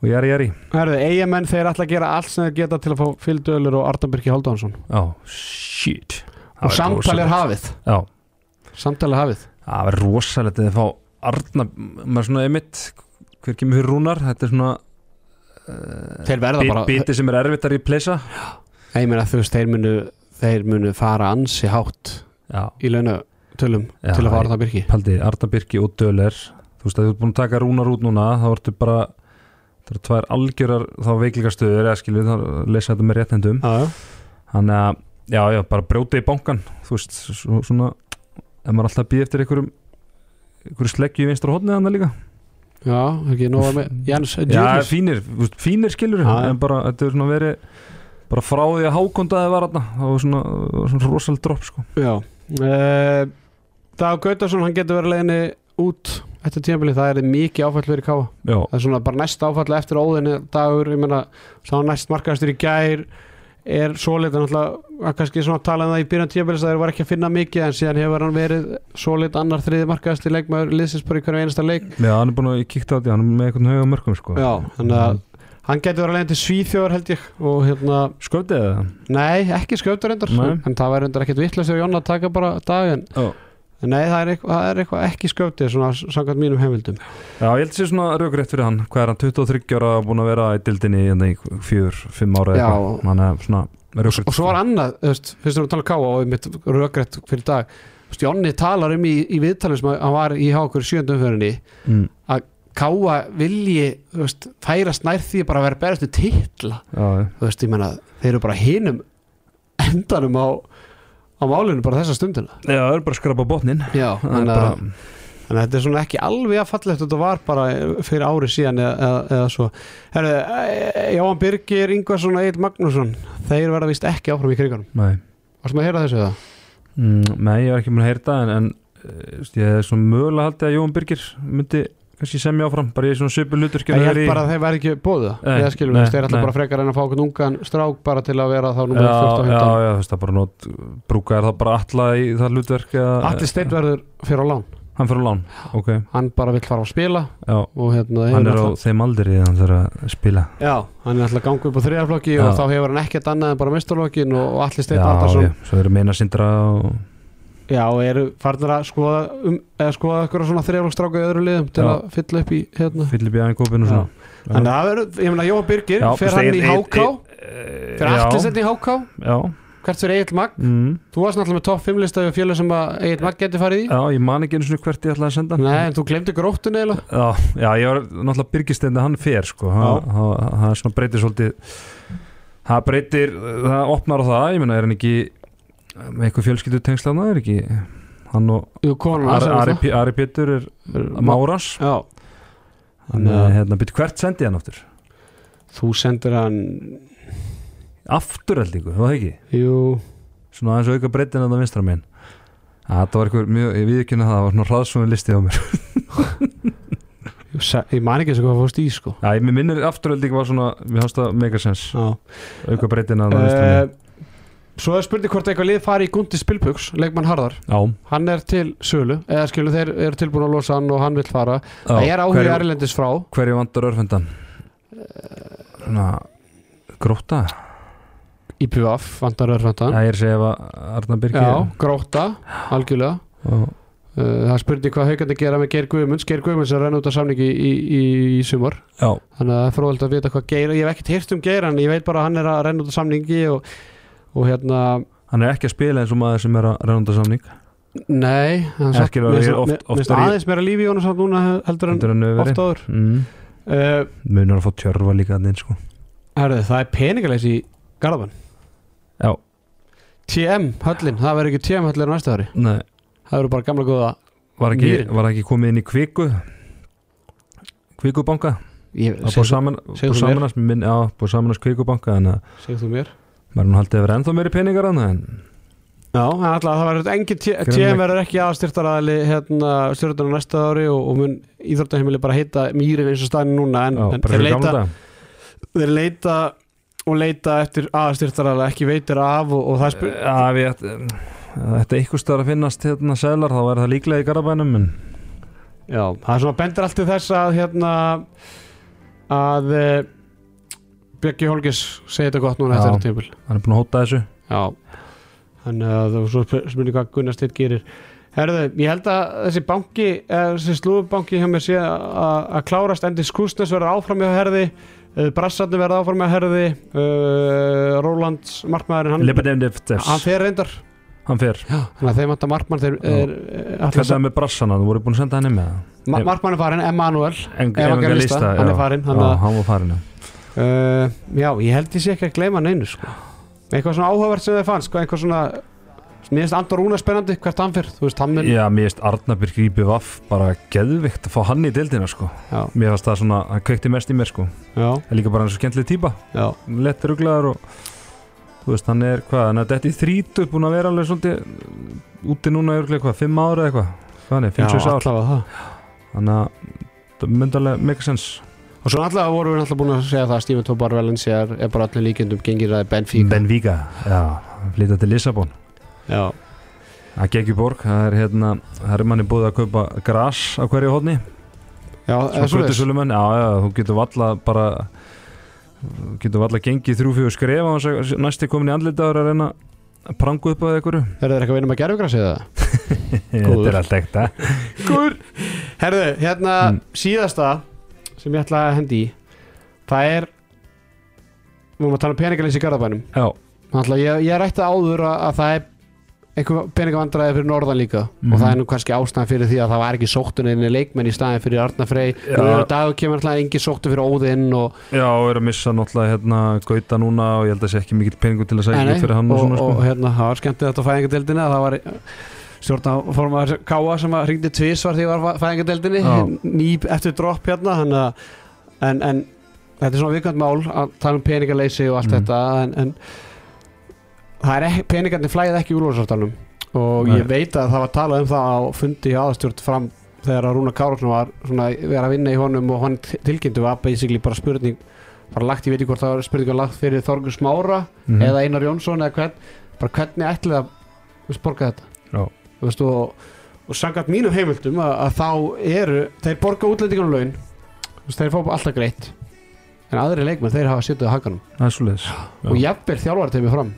og jæri jæri Herðu, eigamenn þeir ætla að gera allt sem þeir geta til að fá Fylgdölur og Ardan Birki Haldánsson Já, shit. Og væri samtal er hafið. Já, samtal er hafið. Það verður rosalegt að þið fá Arna, maður svona einmitt hver kemur fyrir rúnar, þetta er svona þeir bara biti sem er erfitt að replacea. Ég meina þú veist, þeir munu þeir munu fara ansi hátt Já, í launatölum Já, til að fá Ardan Birki Paldi, Arna Birki og Döler þú veist að þú ert búin að taka rúnar út núna þá ertu bara það eru tvær algjörar þá veiklingastöður eða skilju þá leysa þetta með réttendum já, já. þannig að, já, já, bara brjóta í bankan þú veist, svo, svona ef maður alltaf býð eftir einhverjum einhverju sleggju í vinstra hodnið hann líka já, ekki nóga með Jens Já, Djurlis fínir, þú veist, fínir skilur Já, já. en bara, þetta er svona verið bara frá því að hákondaði var þarna það var svona, var svona rosal drop sko. já uh, Dag Gautarsson, hann getur verið leiðinni út eftir tímabili, það er mikið áfall fyrir káa já, það er svona bara næst áfall eftir óðinni dagur, ég meina, sá næst markastur í gær. Er svoleitt náttúrulega að kannski svona tala um það í byrjan tíabælis að þeir var ekki að finna mikið en síðan hefur hann verið svoleitt annar þriði markastur leikmaður liðsins bara í hverju einasta leik. Já, hann er búin að kíkta á því, hann er með einhvern höga mörgum sko. já, þannig að hann getur verið leiða til Svíþjóðar held ég og hérna, Sköldið það? nei, ekki skjöftur reyndar en það væri reyndar ekkert vitlega sér Jonna taka bara dag en, Já. en nei, það er eitthvað, það er eitthvað ekki skjöftið svona samkvæmt mínum heimildum. Já, ég held að sé svona raugrétt fyrir hann. Hvað er hann, 23 ára búin að vera í dildinni hérna í fjör, fimm ára Já. eitthvað. Hann er svona raugrétt og svo var annað, þú veist, fyrst erum að tala um káa og mitt rökrætt fyrir dag. Þú veist, Jonni talar um í, í viðtalið sem að hann var í hákur sjöndumförinni mm, káa vilji, þú veist, færast nær því bara að vera berastu titla. Já, þú veist, ég menna, þeir eru bara hinum endanum á á málinu bara þessa stundina. Já, það er bara að skrapa botnin já, að bara, að þetta er svona ekki alveg að fallegt þetta var bara fyrir ári síðan eða, eða, eða svo. Herru, Jóhann Birgir, Ingvarsson og Egil Magnússon þeir verða vist ekki áfram í kriganum. Nei. Varstum að heyra þessu það? Mm, nei, ég var ekki mun að heyra það en, en eh, ég er svona mögulega haldið að Jóhann Birgir myndi kannski semja áfram bara í svona söpu hlutur Ég held bara að þeir verði ekki það Eða við, þeir ætla bara frekar en að fá okkur ungan strák bara til að vera þá nummer 14 já, 15 já, þú veist það bara nót brúka er það bara alla í það hlutverk Allir steinn verður fyrir á lán. Hann fyrir á lán, ok, Hann bara vill fara á spila hérna hann er á alltaf- þeim aldri hann þarf að spila. Já, hann er alltaf að ganga upp á þriðarflokki og þá hefur hann ekkert annað en bara mistarflokkin og, allir steinn já, eru og, og farnir að skoða um, eða skoða eitthvað svona þriðarflokkstráka í öðru liðum til Já. að fylla upp í hérna? Filip Jæðin Kópin og Já. svona. Þannig að það verður, ég meina Jóhann Birgir veist, hann í já, allir setni í HK já, hvert fyrir Egil Magn mm, þú varst náttúrulega með topp 5 listaði og fjölu sem Egil Magn geti farið í. Já, ég man ekki einu svona hvert ég ætlaði að senda. Nei, en þú glemdi gróttun eða Já, já, ég var náttúrulega byrgistendi hann fer sko, það breytir svolítið það breytir, það opnar á það ég meina, er hann ekki með eitthvað fjölskyldu tengslaðna, er ekki? Hann og Jú, konan Ari, Ari, P- Ari Pétur er Márans Já, hann er hérna, byrju hvert sendi hann aftur? Þú sendir hann afturheldingu, var það ekki? Jú, svona aðeins auka breytin að það vinstra minn það var eitthvað mjög, ég við ekki það var svona hraðsvögun listi á mér. Ég man ekki eins og hvað fórst í sko. Já, ég minnir afturheldingu var svona, mér hafst það megasens auka breytin að það vinstra uh, minn Svo er spurning hvort eitthvað lið fari í Gundi Spilbuks leikmann Harðar, já, hann er til sölu eða skilu þeir eru tilbúin að losa hann og hann vill fara. Já, það er hverju- Erlendis frá. hverju vantar örfendan? Svona gróta í PVF, vantar örfæntan það er ef að Arna Birgir Já, gróta, algjörlega. Og, það spurning hvað haugandi gera með Geir Guðmunds. Geir Guðmunds er að renna út af samningi í, í, í, í sumar. Já, þannig að það er fróðilegt að vita hvað Geir ég hef ekkert hýrt um Geir en ég veit bara að hann er að renna út af samningi og, og hérna hann er ekki að spila eins og maður sem er að reynda samning. Nei alveg mér oft- mér ég- aðeins meira lífi í honum samt núna heldur en oft áður. Mm. uh, Munar að fá tjörfa líka þannig sko. Herðu, það er peningaleysi í Garðabann Já, TM höllin, það verður ekki TM höllin næsta ári. Nei, það verður bara gamla góða var ekki, var ekki komið inn í kviku? Kvikubanka? Búið mér. samanast búið samanast að segðu þú mér maður nú haldið að vera ennþá meiri peningar hann en Já, alltaf það verður engin. TM verður ekki aðstyrtaraðali hérna stjórnarnar næsta ári og, og mun íþróttaheimili bara heita mýrin eins og staðin núna en, Já, en þeir, leita, þeir leita og leita eftir aðstyrtaraðali ekki veitir af og, og það spyr Já, við ætt- Þetta eitthvað stöður að finnast hérna selar þá er það líklega í garabænum en Já, það er svona bendur allt til þess að hérna að e, Björki Holgis segi þetta gott núna eftir þetta tímpil hann er búin að hóta þessu. Já, þannig að það var svo spurning hvað Gunnar Stitt gerir. Herðu, ég held að þessi banki eða þessi slúðbanki hjá mér sé að að klárast endi skúsnes verður áfram hjá herði uh, Brassarni verður áfram hjá herði uh, Rólands markmaðurinn hann, hann fer reyndar. Hann fer. Já, þannig að þeim vantar markmann þeir er, er, Hvað er það með brassana, þú voru búin að senda hann inn með ma Markmann er farin, Emanuel Evangelista, hann er að- hann var farin já. Uh, Já, ég held ég sé ekki að gleyma neinu sko. Eitthvað svona áhugavert sem þið fannst sko, eitthvað svona Mér finnst Andor Rúna spennandi hvert hann fyrr Þú veist, hann mun Já, mér finnst Arnabjörg grípi vaff bara geðvikt að fá hann í deildina sko. Já, Mér fannst það svona, hann kveikti mest í mér sko. já, er líka bara eins og skemmtileg típa. Já. Lett ruglaður og Þú veist, hann er hvað, hann er dætt í þrítu búin að vera alveg svolítið úti núna örglega hvað, fimm ára eða eitthvað. Hvað hann er, fimm, sex ár. allavega það. Þannig að það myndi alveg make sense Og svo allavega vorum við alltaf búin að segja það að Steven Tobar Valencia er, bara allir líkendum gengir að Benfica. Benfica, já, flytja til Lissabon. Já, Það í borg, það er hérna Það er manni búið að kaupa gras á hverju hodni já, eða svo sölumenn, já, já, þú getur valla bara þú getur valla gengið þrjú fjögur skref á að næsti komin í andlitaður að reyna að prangu upp á einhverju. Er það eitthvað að vinna með gerfugrassi eða? Þetta er allt ekta. Góður. Herðu, hérna Mm. síðasta sem ég ætla að hendi í Það er Við erum að tala um peningalins í Garðabænum Náttúrulega, ég, ég rætti áður að, að það er einhver peningavandræði fyrir norðan líka Mhm. og það er nú kannski ástæðan fyrir því að það var ekki sóttuninni leikmenn í staðin fyrir Arna Frey Já. og dag kemur alltaf engin sóttu fyrir Óðinn og, já, og er að missa náttúrulega hérna Gauta núna og ég held að sé ekki mikill peningur til að segja fyrir hann og, og, svona og sko. hérna, það var skemmtið þetta á fæðingadeildinni að það var stjórnaformaður Káa sem að ringdi tvisvar því ég var á fæðingadeildinni Já. ný eftir dropp hérna að, en, en þetta er svona vikant mál að tala um peningaleysi og allt Mhm. þetta en, en það er peningarnir flæðið ekki úr úrlóðsartalum og Nei. ég veit að það var talað um það á fundi í aðastjórn fram þegar að Rúna Kárlsson var svona vera að vinna í honum og hann tilkynntu var basically bara spurning bara lagt, ég veit ekki hvort það var spurning lagt fyrir Þorgur Smára Mhm. eða Einar Jónsson eða hvern, bara hvernig ætlið að borga þetta Já. Veist, og, og sangat mínum heimildum að, að þá eru þeir borga útlendingunum laun. Þeir fá alltaf greitt. En aðri leikmenn þeir hafa sittuð á hakanum. Er og jafnvel þjálfar þeim fram.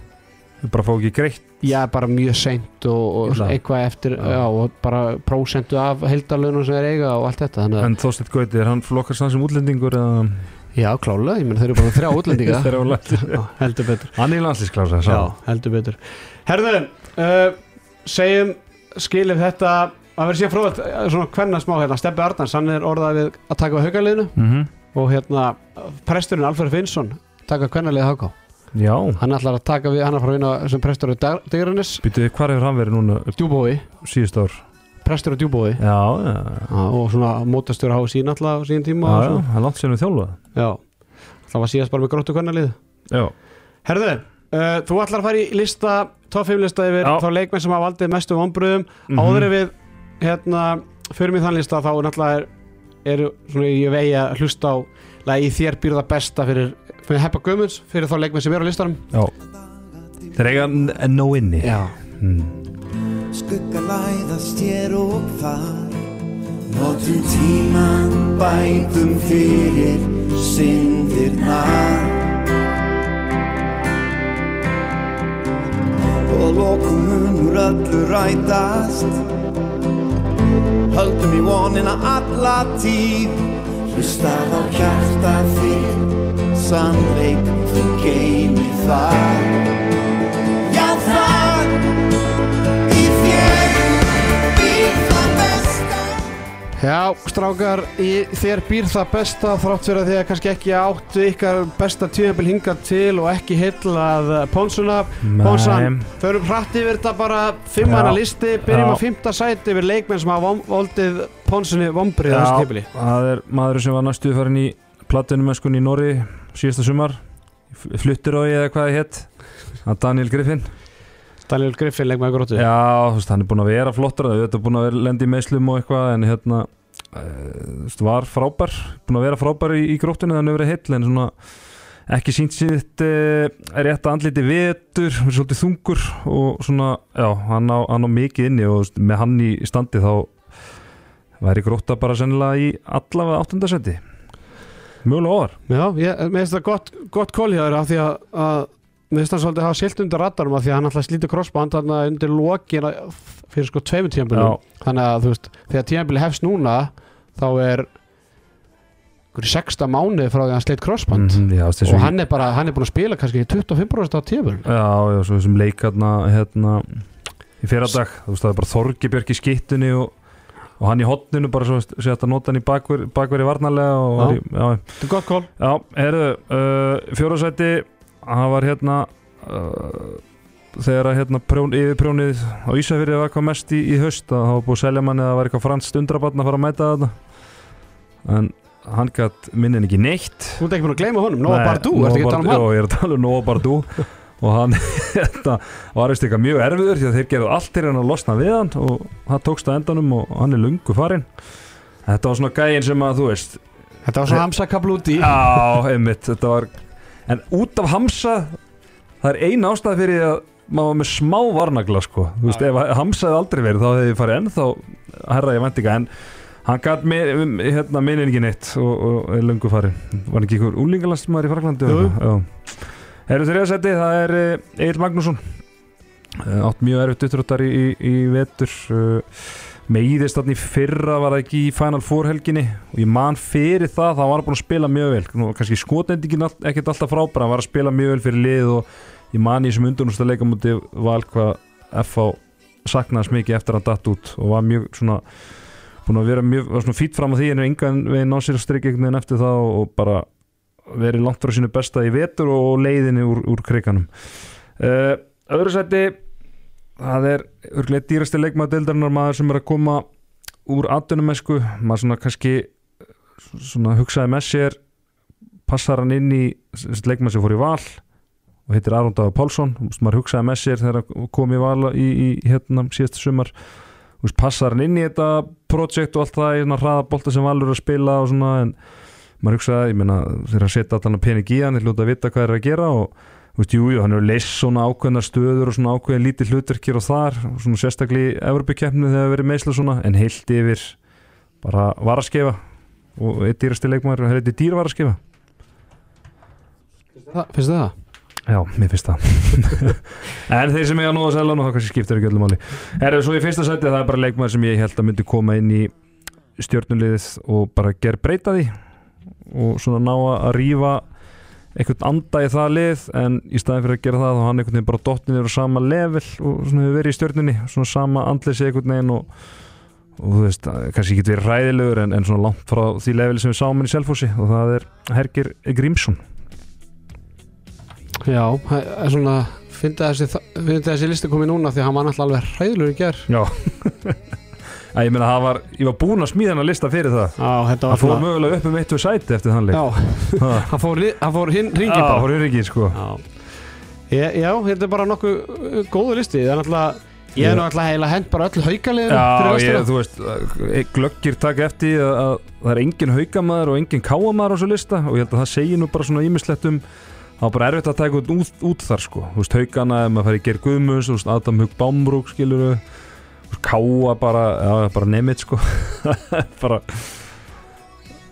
Þau bara fá ekki greitt. Já bara mjög seint og, og eitthvað eftir Já. já. og bara prósentu af heildarlaunum sem þeir eiga og allt þetta að En Þorsteinn Gauti, er hann flokkar sann sem útlendingur eða? Já klálega, ég menn þeir eru bara þrjá útlendinga. Þeir eru Já, heldur betur. Hann er í Já, heldur betur. Herðu, uh, segjum skilif þetta að vera síðan fróðalt svona hvenna smá hérna, Steppi Arnars hann er orðað við að taka við haugaliðinu. Mm og hérna presturinn Alfred Finnsson taka hvernaliðið hauká Já, hann ætlar að taka við, hann er að vinna sem prestur á Digrannis, býtu við hvar hefur hann verið núna? Djúbói síðust ár. Prestur á Djúbói Já, já, og svona mótastur á sín alltaf á sín tíma já, já, hann er langt sér við þjálfað já, það var síðast bara með gróttu hvernalið Já, Herðu, uh, þú ætlar að fara í lista top 5 lista yfir Já. þá leikmenn sem hafa valdið mestu vonbröðum Mhm. áður en við hérna fyrir mig þann lista þá náttúrulega er, er svona ég vegi að hlusta á lagi þér býr það besta fyrir, fyrir Heppa Guðmunds fyrir þá leikmenn sem eru á listanum. Já. Þeir eiga enn nóg inni. Já, mm. Skugga læðast hér og þar. Notum tíman bætum fyrir syndirnar Og lokum munur öllu rætast. Höldum í vonina alla tíð. Hlustað á hjarta þitt, sannleik þú geimi þar Já, strákar, í þér býr það besta þrátt fyrir að þið kannski ekki áttu ykkar besta tímabil hingað til og ekki heillað Pónsuna. Pónsan, förum hratt yfir þetta bara fimmana Já. listi, byrjum Já. á fymta sæti yfir leikmenn sem hafa voldið Pónsunni vombrið þessu tímabili. það er maður sem var næstuð farin í platunum í Nóri síðasta sumar fluttir á ég eða hvað hétt það er Daniel Griffin Daniel Griffin, leikmenn gróttu. Já, þú veist, hann er búinn að vera flottur það er búinn að vera lendi í meðslum og eitthvað en hérna uh, veist, var frábær búinn að vera frábær í, í gróttunni þannig að vera heill en svona ekki sínt sitt uh, er rétt að andliti vetur verið svolítið þungur og svona já, hann á, hann á mikið inni og þú veist, með hann í standi þá væri grótta bara sennilega í allavega áttundasetti mjögulega ofar Já, ég, mér finnst það gott, gott kól hjá þér af því að, að mér finnst það svolítið að hafa silt undir raddarum af því að hann alltaf slítur crossband þarna undir lokin fyrir sko tveimur tímabilum. Þannig að þú veist, þegar tímabili hefst núna þá er einhverju sexta mánuði frá því að hann sleitt crossband. Mhm, já, og hann er bara, hann er búin að spila kannski 25% á tímabili. Já, já, svo þessum leikarna hérna í fyrradag, þú veist það er bara Þorgibjörg í skittunni og, og hann í hotninu bara svo sé þetta nota hann í bakver, bakveri varnarlega og já, Þetta er gott kól. já, heyrðu uh, hann var hérna uh, þegar að hérna prjón, yfirprjónið á Ísafirði var hvað mest í, í haust að það var búið selja manni að það var eitthvað franskt undrabarn að fara að mæta þetta en hann gætt minnin ekki neitt Þú ert ekki búin að gleyma honum, Nei, Bardú, ertu ekki að tala um hann? Já, ég er að tala um Nóa Bardú og hann þetta, var veist eitthvað mjög erfiður því að þeir gerðu allt til hann að losna við hann og hann tókst að endanum og hann er lungu farinn Þetta var svona gægin sem að þú veist Þetta var svona Hamza Kablúti. Já, einmitt, þetta var En út af Hamsa það er ein ástæð fyrir að maður var með smá varnagla sko. Þú veist, ef Hamsa hefði aldrei verið þá hefði þið farið ennþá herra ég vant ekki en hann gæt hérna, minnin ekki neitt og, og er lungu farin var ekki ykkur úlingalastmaður í Fraklandi Jú. Erum þrjá seti, það er Egil Magnússon. Eh, átt mjög erfitt uttrúttar í, í, í vetur. Uh, meiðist þarna í fyrra var það ekki í Final Four helginni? Og ég man fyrir það, það var búin að spila mjög vel. Nú, kannski skotendingin ekkert alltaf frábæra hann var að spila mjög vel fyrir lið og ég man í þessum undurnústa leikamúti val hvað FH saknaðis mikið eftir að datt út og var mjög svona búin að vera mjög var svona fýtt fram á því en engan veginn ná sér að strikja einhvern veginn eftir það og bara verið langt frá sínu besta í vetur og leiðinni úr, úr kriganum uh, öðru sæti það er örglega dýrasti leikmaður deildarinnar maður sem er að koma úr atvinnumesku maður svona kannski svona hugsaði með sér passar hann inn í þessi leikmaður sem fór í val og heitir Aron Dagur Pálsson. Maður hugsaði með sér þegar hann kom í val í, í hérna síðasta sumar. Passar hann inn í þetta projekt og allt það í hérna hraðabolta sem valur að spila og svona en maður hugsaði, ég meina þegar hann setja allan að pening í hann, ég hljóta að vita hvað er að gera og þú veist, jú, jú, hann hefur leist svona ákveðna stöður og svona ákveðin lítið hlutverkir og þar, og svona sérstaklega í Evropakeppni þegar það verið meisla svona, en heilt yfir bara var að skefa og eitt dýrasti leikmaður, það heiti dýr var að skefa Það- það? Já, mér finnst það. En þeir sem eiga nú að selja þá kannski skiptir ekki öllum máli. Erðu svo í fyrsta sæti það er bara leikmaður sem ég held að myndi koma inn í stjórnuliðið og bara ger breyta því og svona ná að rífa einhvern anda í það lið en í staðin fyrir að gera það þá hann einhvern veginn bara dottin er á sama level og svona hefur verið í stjórnunni svona sama andleysi einhvern veginn og, og þú veist, kannski ekki verið ræðilegur en, en svona langt frá því leveli sem við sáum hann í Selfossi og það er Hergir Grímsson. Já, það er svona Fyndi þessi, þessi listi komið núna því að hann var náttúrulega alveg hræðilegur í ger Já. Æ, ég meina það var, ég var búinn að smíða hann að lista fyrir það. Já, þetta Það var fór mögulega upp um eitt og sæti eftir þann leik. Já, hann fór, fór hinn ringi Já, bara fór yfir ekki sko. Já, ég, já þetta er bara nokkuð uh, góðu listi. Það er náttúrulega Ég er náttúrulega heila hend bara öll haukaliðinu Já, ég, þú veist, uh, glöggir taka eftir að, að það er engin haukamaður og engin káamaður á þessu lista og ég held að það segir nú bara svona ímislegt um það var bara erfitt að taka út, út, þar sko. Þú veist, haukana, veist, káa bara, já, bara nemitt sko. Bara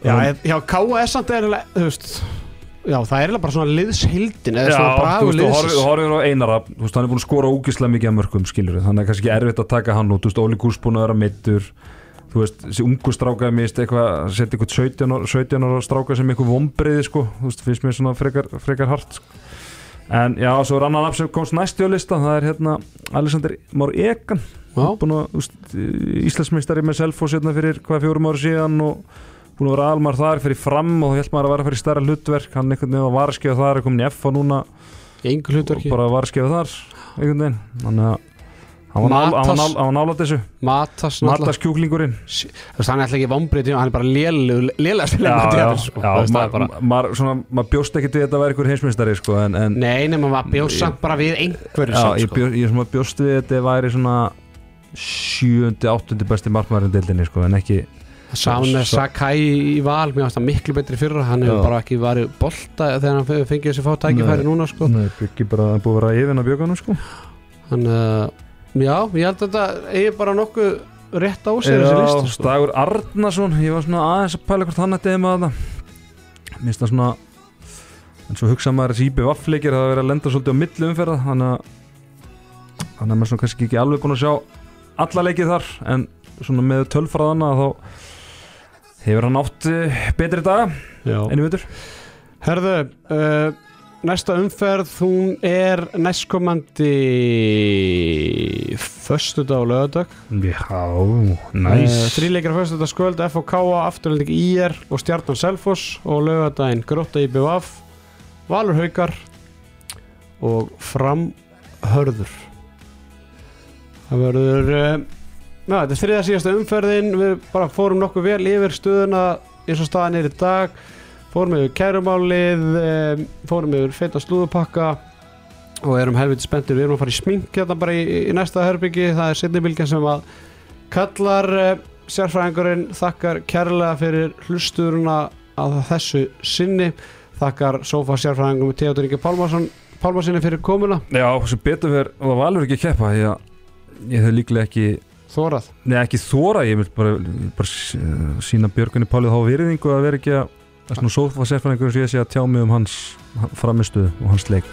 Já, ég- já samt er eiginlega, þú veist Já, það er eiginlega bara svona liðshildin eða Já, svona þú bragur veist, þú liðs þú horfir á einara þú veist, hann er búin að skora ógislega mikið af mörgum, skilur þannig að kannski erfitt að taka hann út, þú veist, Óli Gús búin að vera mittur þú veist, þessi ungu stráka mér veist eitthvað, að setja eitthvað 17 ára, 17 ára stráka sem eitthvað vombriði sko, þú veist, finnst mér svona frekar, frekar hart sko. en já, svo er annan nafn sem komst næstu á lista, það er hérna Alexander Már Egan Að, Íslandsmeistari með Selfoss hérna fyrir hvað fjórum ára síðan og búin að vera almar þar fyrir fram og þá held maður að vera að fyrir stærra hlutverk hann einhvern veginn var að skefa þar, er komin í F og núna og bara var að skefa þar einhvern veginn þannig að hann var nál- hann var Matas. nál- hann var nálægt þessu Matas Matas kjúklingurinn Þú veist, hann er alltaf ekki vombrið hann er bara já, sko. maður bjóst ekkert við þetta að vera einhver heimsmeistari sko, Nei, nema maður bjóð samt bara við einhverju ég, sko. bjóst við þetta væri svona sjöundi, áttundi besti markmaðurinn deildinni sko, en ekki Sa- Sakai í val Mér finnst það miklu betri fyrra Hann hefur bara ekki varið bolta Þegar hann fe- fengið þessi fá tækifæri Nei. núna sko. Nei, byggi bara að búið að vera yfirna bjöganum sko. Hann, uh, já, ég held að þetta eigi bara nokkuð rétt á sér þessi Já, listi sko. Dagur Arnason Ég var svona aðeins að pæla hvort hann ætti með þetta Mér finnst það svona En svo hugsa maður þessi íbjöf affleikir Það hafa verið að lenda svolítið á milli umferða Þannig að Þannig að Alla leikið þar En svona með tölfræðana þá Hefur hann átt eh, betri daga. Já. En ég veitur Herðu, uh, næsta umferð hún er næstkomandi föstudag og lögadag Já, uh, Þríleikir föstudag skvöld FOK afturlending IR og Stjarnan Selfoss og lögadaginn Gróta IBVF Valur Haukar og Fram Hörður Það verður uh, Já, þetta er þriða síðasta umferðin. Við bara fórum nokkuð vel yfir stöðuna eins og staðan er í dag. Fórum yfir kærumálið um, fórum yfir feita slúðupakka og erum helviti spenntir. Við erum að fara í smink hérna bara í, í næsta herbyggi það er setnibilgjan sem að kallar uh, sérfræðingurinn þakkar kærlega fyrir hlusturuna að þessu sinni. Þakkar sofa sérfræðingum Theodor Inge Pálmarsson Pálmarssoni fyrir komuna. Já, sem betur Og það valur ekki að keppa Ég, ég hef líklega ekki þórað Nei, ekki þóra, ég vil bara, bara sína Björgunni Pálið þá virðingu að vera ekki að, að svona sófa sérfæringur sem ég sé að tjá mig um hans framistuð og hans leik